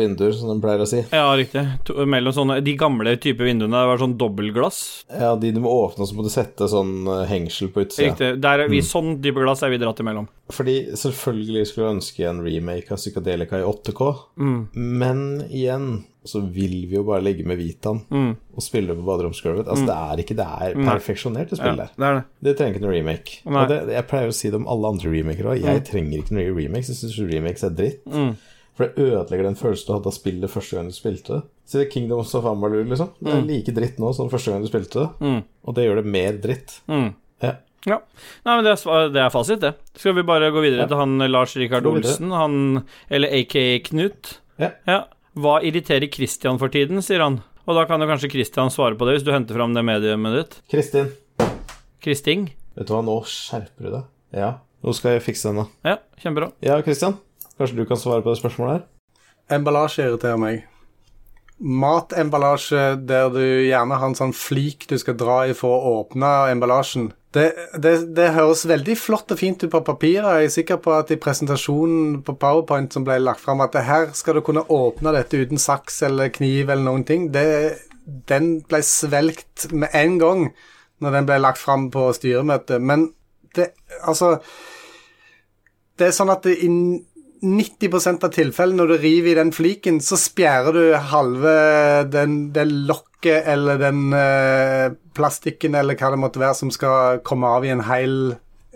vinduer, som de pleier å si. Ja, riktig. To, mellom sånne De gamle type vinduene var sånn dobbeltglass. Ja, de du må åpne, og så må du sette sånn eh, hengsel på utsida. Riktig. Der er vi Sånn type glass er vi dratt imellom. Fordi selvfølgelig skulle jeg ønske en remake av Psykadelica i 8K, Mm. men igjen så vil vi jo bare ligge med Vitaen Mm. og spille på baderomsgulvet. Altså, det er ikke Det er perfeksjonert, det Ja, det er det. Det trenger ikke noe remake. Det, jeg pleier å si det om alle andre remakere òg. Jeg trenger ikke noe remakes. Jeg syns remakes er dritt. Mm. For det ødelegger den følelsen du hadde av spillet første gang du spilte det. Si det Kingdoms of Amalur, liksom. Det er like dritt nå som første gang du spilte det. Mm. Og det gjør det mer dritt. Mm. Ja. Ja. Nei, men det er, det er fasit, det. Skal vi bare gå videre Ja. til han Lars Rikard Olsen, han Eller aka Knut? Ja. ja. Hva irriterer Christian for tiden, sier han. Og da kan jo kanskje Christian svare på det, hvis du henter fram det mediumet ditt. Kristin, Kristing? vet du hva, nå skjerper du deg. Ja, nå skal jeg fikse den, da. Ja, kjempebra. Ja, Christian, kanskje du kan svare på det spørsmålet her? Emballasje irriterer meg. Matemballasje der du gjerne har en sånn flik du skal dra i for å åpne emballasjen. Det, det, det høres veldig flott og fint ut på papiret. Jeg er sikker på at i presentasjonen på Powerpoint som ble lagt fram, at her skal du kunne åpne dette uten saks eller kniv eller noen ting. Det, den ble svelgt med en gang når den ble lagt fram på styremøtet. Men det Altså Det er sånn at det i 90 av tilfellene når du river i den fliken, så spjærer du halve den, den lokket eller den uh, plastikken eller hva det måtte være som skal komme av i en hel,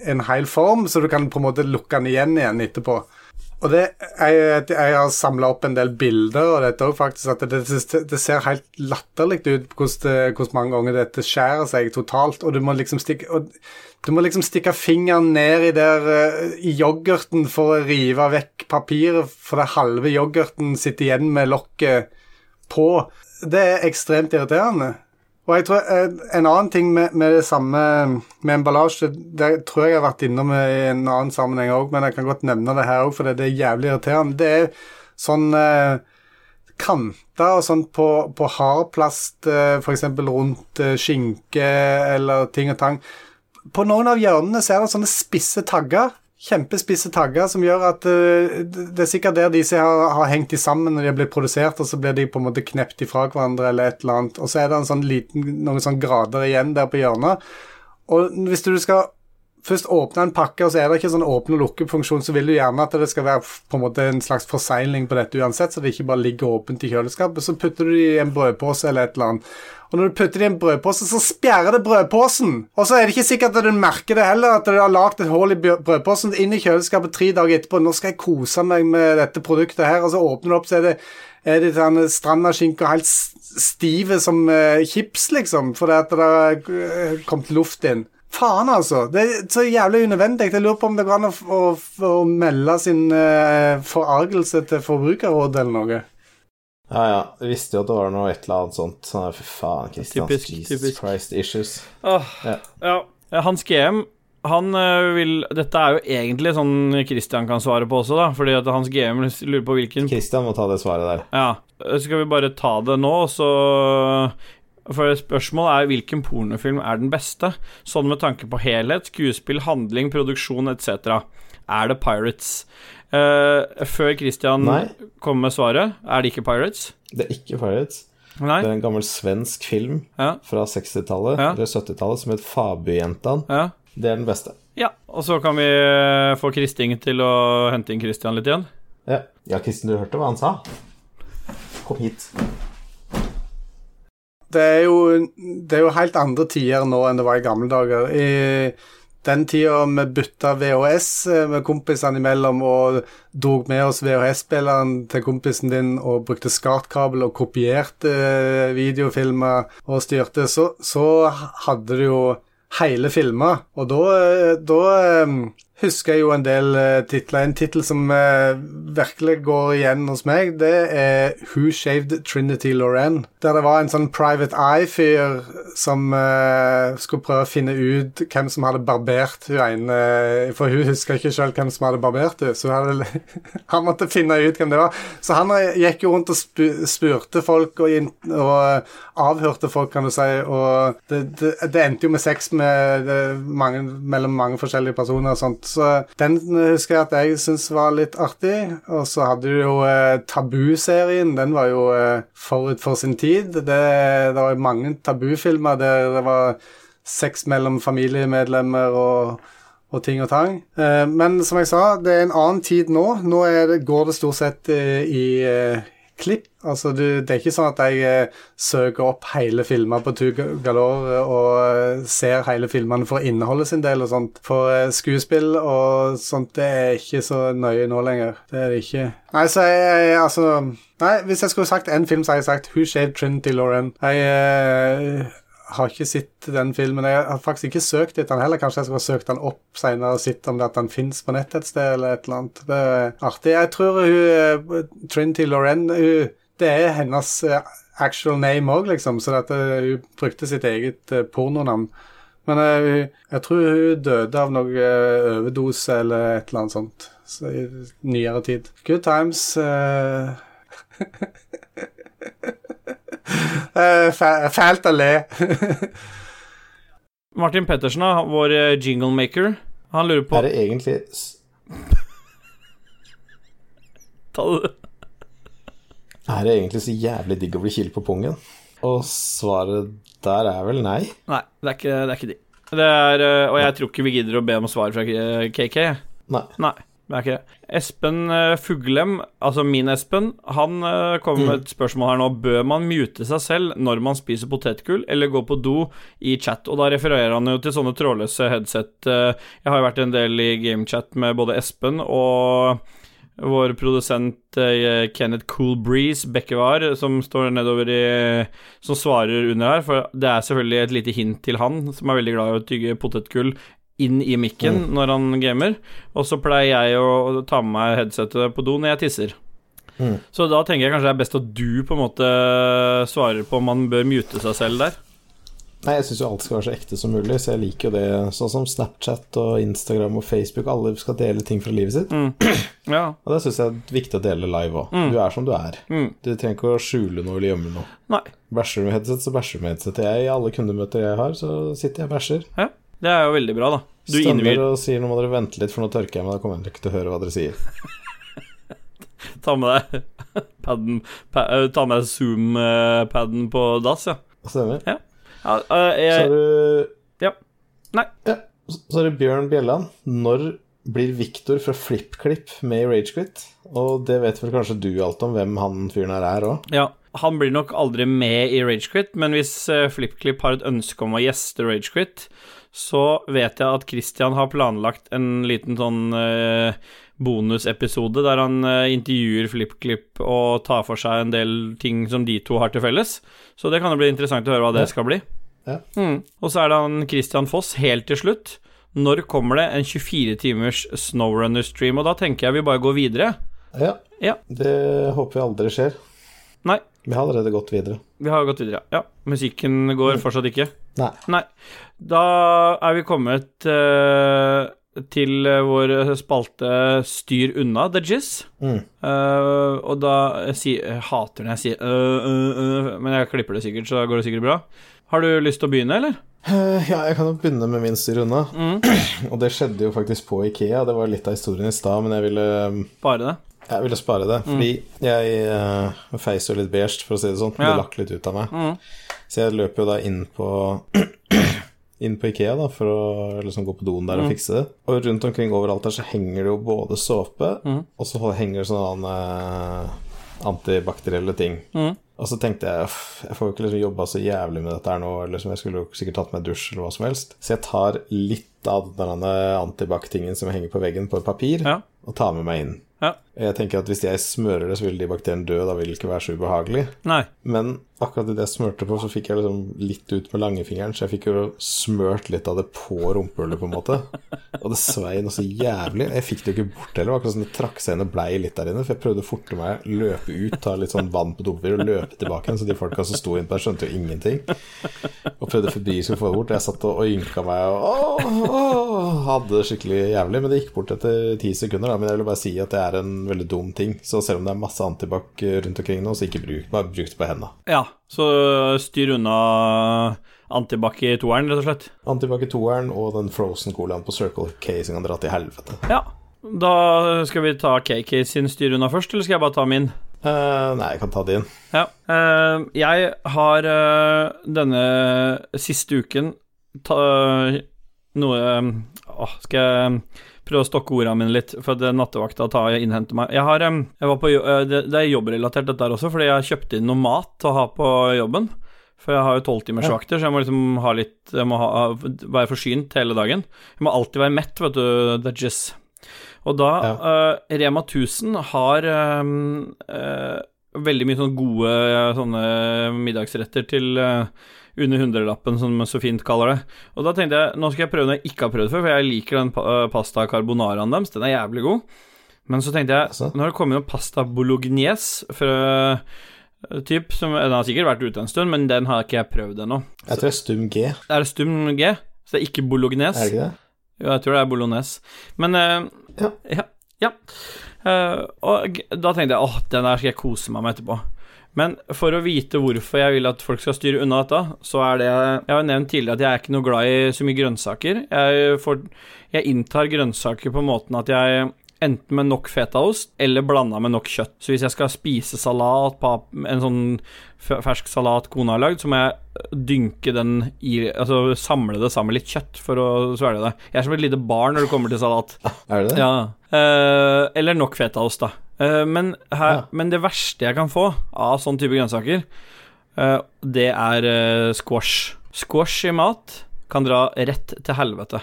en hel form, så du kan på en måte lukke den igjen igjen etterpå. Og det, jeg, jeg har samla opp en del bilder og dette faktisk. At det, det, det ser helt latterlig ut hvordan, hvordan mange ganger dette skjærer seg totalt. Og du må liksom stikke og, Du må liksom stikke fingeren ned i der eh, i yoghurten for å rive vekk papiret, for det halve yoghurten sitter igjen med lokket på. Det er ekstremt irriterende. Og jeg tror eh, En annen ting med, med det samme med emballasje, det tror jeg jeg har vært innom i en annen sammenheng òg, men jeg kan godt nevne det her òg, for det er jævlig irriterende. Det er sånn eh, kanter og sånt på, på hardplast, eh, f.eks. rundt eh, skinke eller ting og tang. På noen av hjørnene så er det sånne spisse tagger. Kjempespisse tagger som gjør at uh, det er sikkert der disse har, har hengt de sammen når de har blitt produsert, og så blir de på en måte knept ifra hverandre eller et eller annet. Og så er det en sånn liten, noen sånn grader igjen der på hjørnet. Og hvis du skal først åpne en pakke, og så er det ikke sånn åpne- og lukkefunksjon, så vil du gjerne at det skal være på en måte en slags forsegling på dette uansett, så det ikke bare ligger åpent i kjøleskapet. Så putter du det i en brødpose eller et eller annet. Og når du putter det i en brødpose, så spjærer det brødposen. Og så er det ikke sikkert at du merker det heller, at du har lagd et hull i brødposen inn i kjøleskapet tre dager etterpå. Nå skal jeg kose meg med dette produktet her, og så åpner du opp, så er det er det sånn strandaskinke helt stive som uh, chips, liksom, fordi at det har uh, kommet luft inn. Faen, altså. Det er så jævlig unødvendig. Jeg lurer på om det går an å, å, å melde sin uh, forargelse til Forbrukerrådet eller noe. Ja, ja. Jeg visste jo at det var noe et eller annet sånt. Sånn, Fy faen, Christian. Typisk, Jesus typisk. Christ issues. Åh, Ja. ja. Eh, Hans GM han øh, vil Dette er jo egentlig sånn Christian kan svare på også, da. Fordi at Hans GM lurer på hvilken Christian må ta det svaret der. Ja. Skal vi bare ta det nå, så For spørsmålet er hvilken pornofilm er den beste? Sånn med tanke på helhet, skuespill, handling, produksjon etc. Er det Pirates? Eh, før Christian Nei. kommer med svaret, er det ikke Pirates? Det er ikke Pirates. Nei? Det er en gammel svensk film Ja. fra 60-tallet Ja. eller 70-tallet som het Fabujentan. Ja. Det er den beste. ja. Og så kan vi eh, få Kristing til å hente inn Christian litt igjen. Ja, ja Kristin, du hørte hva han sa? Kom hit. Det er, jo, det er jo helt andre tider nå enn det var i gamle dager. I den tida vi bytta VHS eh, med kompisene imellom og drog med oss VHS-spilleren til kompisen din og brukte skartkabel og kopierte eh, videofilmer og styrte, så, så hadde du jo hele filmer. Og da, eh, da husker jeg jo en del eh, titler. En tittel som eh, virkelig går igjen hos meg, det er Who Shaved Trinity Lorraine. Der det var en sånn Private Eye-fyr som eh, skulle prøve å finne ut hvem som hadde barbert hun ene For hun husker ikke sjøl hvem som hadde barbert henne, så hun hadde, <laughs> han måtte finne ut hvem det var. Så han gikk jo rundt og spurte folk og, og avhørte folk, kan du si, og det, det, det endte jo med sex med det, mange, mellom mange forskjellige personer og sånt. Så den husker jeg at jeg syntes var litt artig. Og så hadde du jo eh, Tabu-serien. Den var jo eh, forut for sin tid. Det, det var jo mange tabufilmer der det var sex mellom familiemedlemmer og, og ting og tang. Eh, men som jeg sa, det er en annen tid nå. Nå det, går det stort sett i, i eh, klipp. Altså, du, det er ikke sånn at jeg eh, søker opp hele filmer på Two Galore og eh, ser hele filmene for innholdet sin del og sånt. For eh, skuespill og sånt, det er ikke så nøye nå lenger. Det er det ikke. Nei, så jeg, jeg altså Nei, hvis jeg skulle sagt én film, så hadde jeg sagt Who Shaved Trinity Lauren. Jeg eh, har ikke sett den filmen. Jeg har faktisk ikke søkt etter den heller. Kanskje jeg skulle ha søkt den opp senere og sett om det at den fins på nettet et sted eller et eller annet. Det er artig. Jeg tror hun Trinty Trinity Lauren hun, Det er hennes eh, actual name òg, liksom, så at eh, hun brukte sitt eget eh, pornonavn. Men jeg, jeg tror hun døde av noe eh, overdose eller et eller annet sånt. Så i nyere tid. Good times. eh. <laughs> Eh, fæ- Fælt å le. Martin Pettersen, vår eh, jinglemaker, han lurer på Er det egentlig <laughs> Ta det Er det egentlig så jævlig digg å bli kilt på pungen? Og svaret der er vel nei. Nei, det er ikke, det er ikke de. Det er, eh, og jeg tror ikke vi gidder å be om svar fra KK. Nei. Nei, er ikke det. Espen eh, Fuglem, altså min Espen, han eh, kommer med et spørsmål her nå. Bør man mute seg selv når man spiser potetgull, eller gå på do i chat? Og da refererer han jo til sånne trådløse headset. eh, Jeg har jo vært en del i gamechat med både Espen og vår produsent Kenneth Cool Breeze Bekkevar, som står nedover i Som svarer under her, for det er selvfølgelig et lite hint til han, som er veldig glad i å tygge potetgull inn i mikken når han gamer. Og så pleier jeg å ta med meg headsetet på do når jeg tisser. Mm. Så da tenker jeg kanskje det er best at du på en måte svarer på om man bør mute seg selv der. Nei, jeg syns jo alt skal være så ekte som mulig, så jeg liker jo det sånn som Snapchat og Instagram og Facebook. Alle skal dele ting fra livet sitt. <clears throat> Ja. Og det syns jeg er viktig å dele live òg. Du er som du er. Du trenger ikke å skjule noe eller gjemme noe. Nei. Bæsjer du med headset, så bæsjer du med headset. Jeg, I alle kundemøter jeg har, så sitter jeg og bæsjer. Ja. Det er jo veldig bra, da. Du innvier og sier nå må dere vente litt, for nå tørker jeg meg. Da kommer jeg ikke til å høre hva dere sier. <laughs> Ta med deg padden pa, eh, Ta med deg Zoom-paden på dass, ja. Stemmer. ja eh, Så er jeg, du Ja. Nei. Ja, så er det Bjørn Bjelland. Når blir Viktor fra FlippKlipp med i Ragequit? Og det vet vel kanskje du alt om, hvem han fyren her er òg? Ja, han blir nok aldri med i Ragequit, men hvis uh, FlippKlipp har et ønske om å gjeste Ragequit, så vet jeg at Christian har planlagt en liten sånn eh, bonusepisode der han eh, intervjuer FlippKlipp og tar for seg en del ting som de to har til felles. Så det kan jo bli interessant å høre hva det skal bli. Ja. Mm. Og så er det han Christian Foss helt til slutt. Når kommer det en 24 timers Snowrunner-stream? Og da tenker jeg vi bare går videre. Ja, Ja. det håper vi aldri skjer. Nei, Vi har allerede gått videre. vi har gått videre. Ja, musikken går fortsatt ikke. Nei. Nei. Da er vi kommet uh, til eh, vår spalte Styr unna The Jizz. Mm. Uh, og da jeg, sier- jeg hater når jeg sier uh, Men jeg klipper det sikkert, så da går det sikkert bra. Har du lyst til å begynne, eller? Ja, jeg kan jo begynne med min styr unna. Mm. Og det skjedde jo faktisk på Ikea. Det var litt av historien i stad, men jeg ville, Bare det? jeg ville spare det. Fordi jeg uh, feis jo litt beige, for å si det sånn. Det Ja. lakk litt ut av meg. Mm. Så jeg løper jo da inn på <clears throat> Inn på Ikea da for å liksom gå på doen der og fikse det. Og rundt omkring overalt der så henger det jo både såpe, og så henger det sånne eh, antibakterielle ting. Mm. Og så tenkte jeg "Uff, jeg får jo ikke liksom jobba så jævlig med dette her nå. Eller liksom jeg skulle jo sikkert tatt meg dusj eller hva som helst. Så jeg tar litt av denne antibac-tingen som henger på veggen, på papir, Ja. og tar med meg inn. Ja. Jeg tenker at Hvis jeg smører det, så vil de bakteriene dø. Da vil det ikke være så ubehagelig. Nei. Men akkurat idet jeg smørte på, så fikk jeg liksom litt ut med langfingeren, så jeg fikk jo smørt litt av det på rumpehullet, på en måte. Og det svei noe så jævlig. Jeg fikk det jo ikke bort heller. Akkurat som det trakk seg inn og blei litt der inne. For jeg prøvde å forte meg, løpe ut, ta litt sånn vann på dopapir og løpe tilbake igjen. Så de folka som sto innpå der, skjønte jo ingenting. Og prøvde febrilsk å få det bort. Jeg satt og, og ynka meg og åh, åh, hadde det skikkelig jævlig. Men det gikk bort etter ti sekunder. Da. Men jeg vil bare si at det er en veldig dum ting. Så selv om det er masse antibac rundt omkring nå, så ikke bruk Bare bruk det på hendene. Ja, så styr unna antibac i toeren, rett og slett. Antibac i toeren og den frozen colaen på Circle K som kan dra til helvete. Ja. Da skal vi ta KK sin styr unna først, eller skal jeg bare ta min? Uh, nei, jeg kan ta din. Ja. Uh, jeg har uh, denne siste uken ta, noe eh, Åh, skal jeg prøve å stokke ordene mine litt, for at nattevakta tar og innhenter meg. Jeg har jeg var på, eh, det, det er jobbrelatert, dette her også, fordi jeg kjøpte inn noe mat å ha på jobben. For jeg har jo tolvtimersvakter, så jeg må liksom ha litt Jeg må ha, være forsynt hele dagen. Jeg må alltid være mett, vet du. Det just og da eh, Rema 1000 har um, uh, veldig mye sånne gode sånne middagsretter til eh, under hundrelappen, som man så fint kaller det. Og da tenkte jeg nå skal jeg prøve noe jeg ikke har prøvd før, for jeg liker den eh, pasta carbonaraen deres. Den er jævlig god. Men så tenkte jeg? Nå har det kommet noe pasta bolognese fra eh, typ, som, Den har sikkert vært ute en stund, men den har ikke jeg prøvd ennå. Jeg tror det er stum G, Er det stum G? Så det er ikke bolognese? er det ikke det? Jo, jeg tror det er bolognese. Men uh, Ja. ja. ja. Uh, og da tenkte jeg åh, den der skal jeg kose meg med etterpå. Men for å vite hvorfor jeg vil at folk skal styre unna dette, så er det Jeg har nevnt tidligere at jeg er ikke noe glad i så mye grønnsaker. Jeg, får, jeg inntar grønnsaker på måten at jeg enten med nok fetaost eller blanda med nok kjøtt. Så hvis jeg skal spise salat, pap, en sånn fersk salat kona har lagd, så må jeg dynke den i Altså samle det sammen litt kjøtt for å svelge det. Jeg er som et lite barn når det kommer til salat. <laughs> Er det det? Ja. Eh, eller nok fetaost, da. Eh, men, her, Ja. men det verste jeg kan få av sånn type grønnsaker, eh, det er eh, squash. Squash i mat kan dra rett til helvete.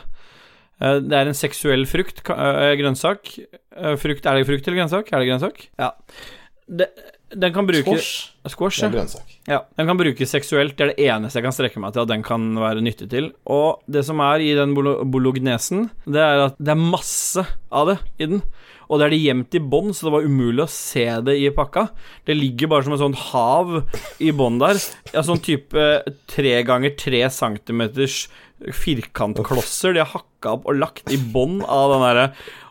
Eh, det er en seksuell frukt, eh, grønnsak. Eh, frukt, er det frukt eller grønnsak? Er det grønnsak? Ja. Det, den kan brukes Squash, Squash, det ja. er grønnsak. Ja, Den kan brukes seksuelt. Det er det eneste jeg kan strekke meg til at den kan være nyttig til. Og det som er i den bolognesen, det er at det er masse av det i den. og det er det gjemt i bånn, så det var umulig å se det i pakka. Det ligger bare som et sånt hav i bånn der. Ja, sånn type tre ganger tre centimeters firkantklosser de har hakka opp og lagt i bånn av den derre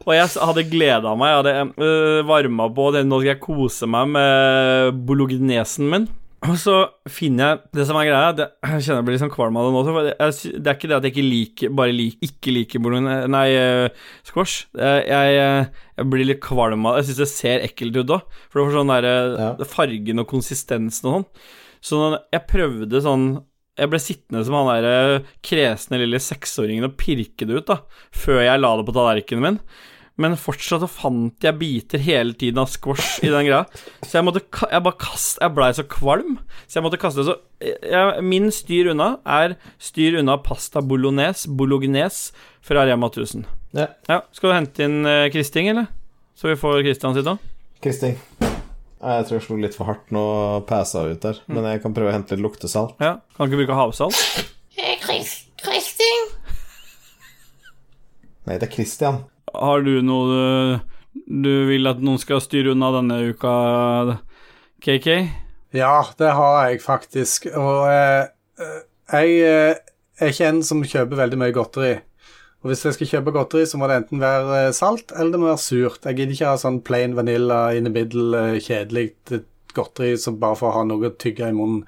Og jeg hadde gleda meg, jeg hadde øh, varma på det. Nå skal jeg kose meg med bolognesen min. Og så finner jeg Det som er greia, det, jeg kjenner jeg blir sånn kvalm av det nå. for Jeg, det er ikke det at jeg ikke liker Bare lik, ikke liker bolognese Nei, uh, squash. Jeg, eh, jeg blir litt kvalm av det. Jeg syns det ser ekkelt ut òg. For det får sånn derre Ja. fargen og konsistensen og sånn. Så jeg prøvde sånn Jeg ble sittende som han derre kresne lille seksåringen og pirke det ut, da, før jeg la det på tallerkenen min. Men fortsatt så fant jeg biter hele tiden av squash i den greia. Så jeg måtte Jeg bare kast Jeg blei så kvalm, så jeg måtte kaste det. Så jeg, min styr unna er styr unna pasta bolognese, bolognese fra Rema 1000. Ja. Ja, Skal du hente inn eh, Kristing, eller? Så vi får Kristian sitt òg? Kristing. Jeg tror jeg slo litt for hardt nå og passa ut der, men jeg kan prøve å hente litt luktesalt. Ja. Kan ikke bruke havsalt? Kristin? Nei, det er Christian. Har du noe du, du vil at noen skal styre unna denne uka, KK? Ja, det har jeg faktisk. Og eh, eh, jeg eh, er ikke en som kjøper veldig mye godteri. Og hvis jeg skal kjøpe godteri, så må det enten være eh, salt eller det må være surt. Jeg gidder ikke ha sånn plain vanilla in the middle, eh, kjedelig eh, godteri som bare for å ha noe å tygge i munnen.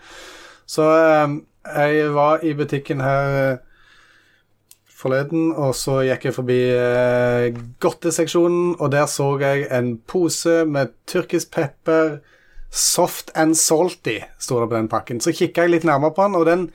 Så jeg var i butikken her forleden, og så gikk jeg forbi godteseksjonen, og der så jeg en pose med tyrkisk pepper, soft and salty, står det på den pakken. Så kikka jeg litt nærmere på den, og den,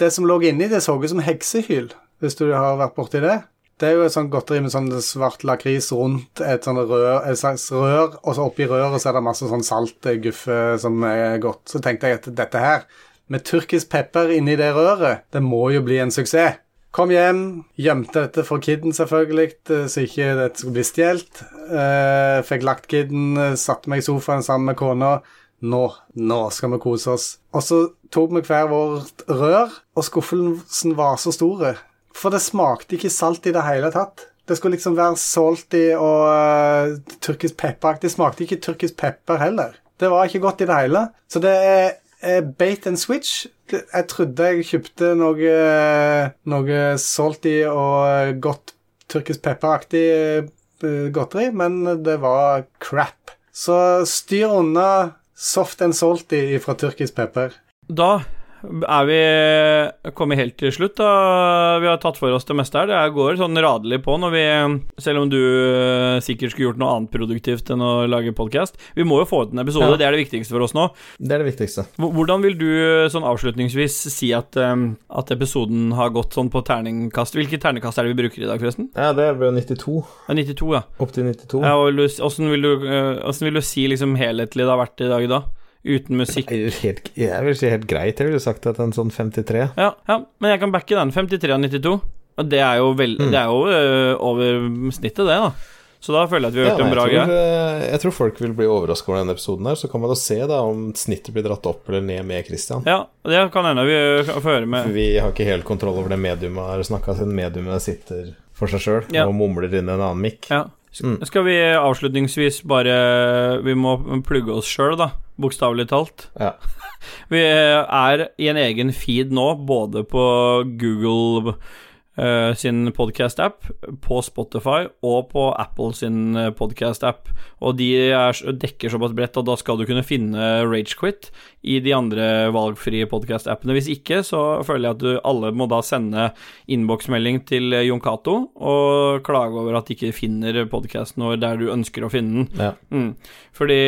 det som lå inni, det så ut som heksehyl, hvis du har vært borti det. Det er jo et sånt godteri med sånn svart lakris rundt et sånt rør, et slags rør, og så oppi røret så er det masse sånn saltguffe som er godt. Så tenkte jeg at dette her, med tyrkisk pepper inni det røret, det må jo bli en suksess. Kom hjem, gjemte dette for kidden selvfølgelig, eh, så ikke dette skulle bli stjålet. Eh, fikk lagt kidden, eh, satte meg i sofaen sammen med kona. Nå, nå skal vi kose oss. Og så tok vi hver vårt rør, og skuffelsen var så store. For det smakte ikke salt i det hele tatt. Det skulle liksom være salty og uh, tyrkisk pepperaktig. Det smakte ikke tyrkisk pepper heller. Det var ikke godt i det hele. Så det er eh, bait and switch. Jeg trodde jeg kjøpte noe, eh, noe salty og eh, godt tyrkisk pepperaktig eh, godteri, men det var crap. Så styr unna soft and salty fra tyrkisk pepper. Da er vi kommet helt til slutt. da Vi har tatt for oss det meste her. Det går sånn radelig på når vi Selv om du eh, sikkert skulle gjort noe annet produktivt enn å lage podkast. Vi må jo få ut en episode, Ja. det er det viktigste for oss nå. Det er det viktigste. Hvordan vil du sånn avslutningsvis si at, eh, at episoden har gått sånn på terningkast? Hvilke terningkast er det vi bruker i dag, forresten? Ja, det ble jo 92. Ja, 92, ja. Opp til 92. ja og Åssen vil, eh, vil du si liksom helhetlig det har vært i dag, da? Uten musikk? Helt, jeg vil si helt greit. Jeg ville sagt at en sånn 53. Ja, ja, men jeg kan backe den. 53 av 92. Og det er jo, vel, det er jo øh, over snittet, det, da. Så da føler jeg at vi har gjort ja, en bra greie. eh, jeg tror folk vil bli overraska over denne episoden her. Så kan man da se da om snittet blir dratt opp eller ned med Christian. Ja, det kan hende vi får høre med Vi har ikke helt kontroll over det mediumet har snakka siden mediumet sitter for seg sjøl Ja. og mumler inn i en annen mikk. Ja. Mm. Skal vi avslutningsvis bare Vi må plugge oss sjøl, da. Bokstavelig talt. Ja. <laughs> Vi er i en egen feed nå, både på Google eh, sin podcast-app, på Spotify og på Apple sin podcast-app. Og de er, dekker såpass bredt at da skal du kunne finne Ragequit i de andre valgfrie podcast-appene. Hvis ikke, så føler jeg at du alle må da sende innboksmelding til Jon Cato og klage over at de ikke finner podkasten vår der du ønsker å finne den. Ja. Mm. Fordi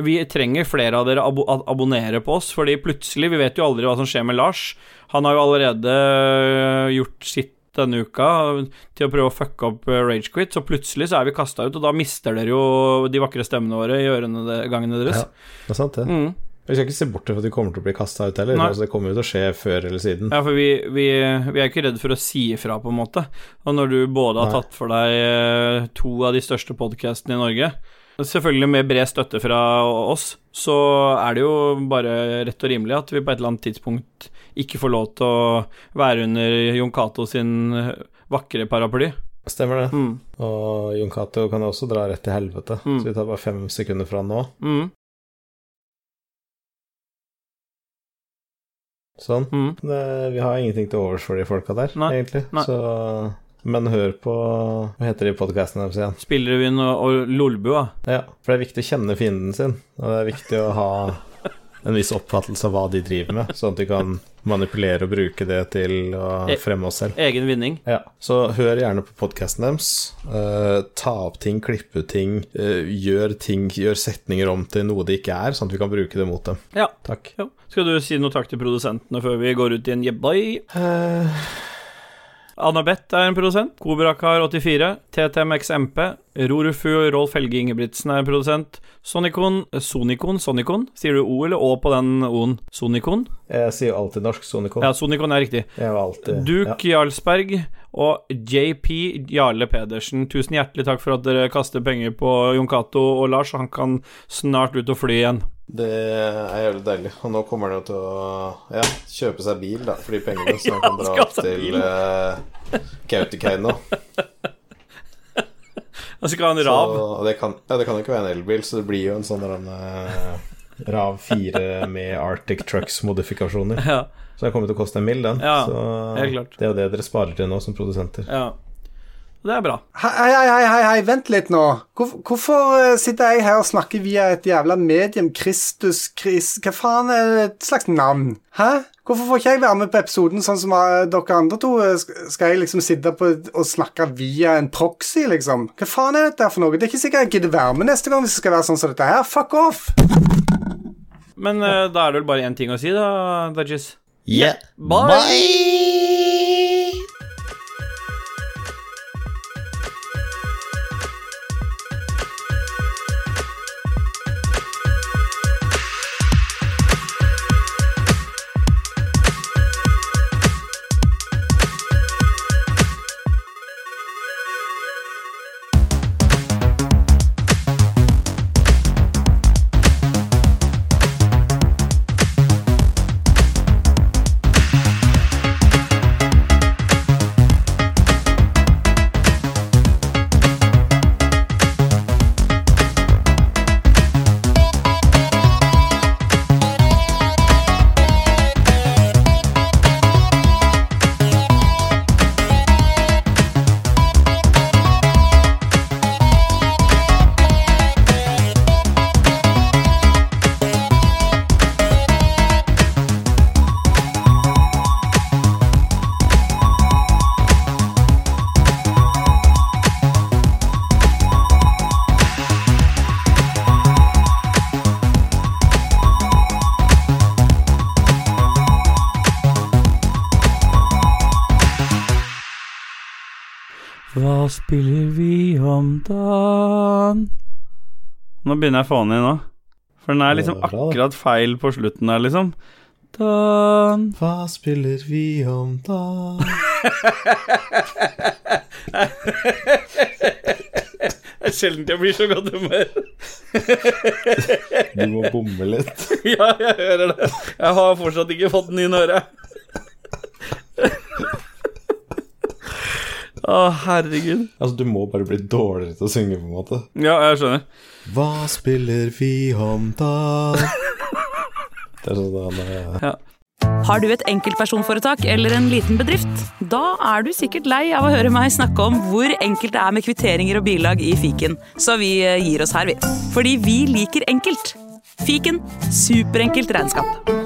vi trenger flere av dere abo abonnere på oss, fordi plutselig Vi vet jo aldri hva som skjer med Lars. Han har jo allerede øh, gjort sitt denne uka til å prøve å fucke opp øh, Ragequit, så plutselig så er vi kasta ut, og da mister dere jo de vakre stemmene våre i ørene de, gangene deres. Ja. Det er sant, det. Mm. Vi skal ikke se bort fra at de kommer til å bli kasta ut heller. Altså, det kommer jo til å skje før eller siden. Ja, for vi, vi, vi er ikke redd for å si ifra, på en måte. Og når du både har tatt for deg eh, to av de største podkastene i Norge, selvfølgelig med bred støtte fra oss, så er det jo bare rett og rimelig at vi på et eller annet tidspunkt ikke får lov til å være under Jon Cato sin vakre paraply. Stemmer det. Mm. Og Jon Cato kan også dra rett til helvete. Mm. Så vi tar bare fem sekunder fra nå. Mm. Sånn. Mm. Det, vi har ingenting til overs for de folka der, Nei, egentlig. nei. Så, men hør på Hva heter de podkastene deres igjen? Spillrevyen og, og Lolbua. Ja, for det er viktig å kjenne fienden sin, og det er viktig å ha en viss oppfattelse av hva de driver med, sånn at de kan manipulere og bruke det til å Eh. fremme oss selv. Egen vinning. Ja, Så hør gjerne på podkasten deres. Uh, ta opp ting, klippe ting, uh, gjør ting, gjør setninger om til noe det ikke er, sånn at vi kan bruke det mot dem. Ja. Takk. Ja. Skal du si noe takk til produsentene før vi går ut i en jebbai? Eh, Anna Beth er en produsent. Kobrakar 84. TTMXMP. Rorufu Rolf Helge Ingebrigtsen er en produsent. Sonikon Sonikon? Sonikon? Sier du O eller Å på den O-en? Sonikon? jeg sier jo alltid norsk Sonicon. Ja, Sonikon er riktig. Alltid Duke Jarlsberg og JP Jarle Pedersen, tusen hjertelig takk for at dere kaster penger på Jon Cato og Lars. Han kan snart ut og fly igjen. Det er jævlig deilig. Og nå kommer han jo til å ja, kjøpe seg bil da, for de pengene, så <laughs> han kan dra opp til uh, Kautokeino. <laughs> Og så skal han Rav. og Det kan, ja, det kan jo ikke være en elbil, så det blir jo en sånn der eh, Rav 4 med Arctic Trucks-modifikasjoner. <laughs> Ja, Så det kommer til å koste en mill, den. Ja, så det er jo det dere sparer til nå som produsenter. ja. Det er bra. Hei, hei, hei, hei, hei, vent litt nå. Hvor, hvorfor eh, sitter jeg her og snakker via et jævla medium? Kristus, Kris Hva faen er det et slags navn? Hæ? Hvorfor får ikke jeg være med på episoden sånn som eh, dere andre to? Eh, Skal jeg liksom sitte på og snakke via en proxy, liksom? Hva faen er dette for noe? Det er ikke sikkert jeg gidder være med neste gang hvis det skal være sånn som dette her. Fuck off! Men uh, da er det vel bare én ting å si, da, Dudges? Yeah. Bye. Bye. Nå begynner jeg å få den inn nå. For den er liksom bra, akkurat feil på slutten der, liksom. Dan Hva spiller vi om da? Det er sjelden jeg blir så godt humør. Du må bomme litt. <laughs> ja, jeg hører det. Jeg har fortsatt ikke fått den inn i øret. Å, herregud. Altså, du må bare bli dårligere til å synge, på en måte. Ja, jeg skjønner. Hva spiller vi om da? Det er sånn han er Har du et enkeltpersonforetak eller en liten bedrift? Da er du sikkert lei av å høre meg snakke om hvor enkelt det er med kvitteringer og bilag i fiken, så vi eh, gir oss her, vi. Fordi vi liker enkelt. Fiken superenkelt regnskap.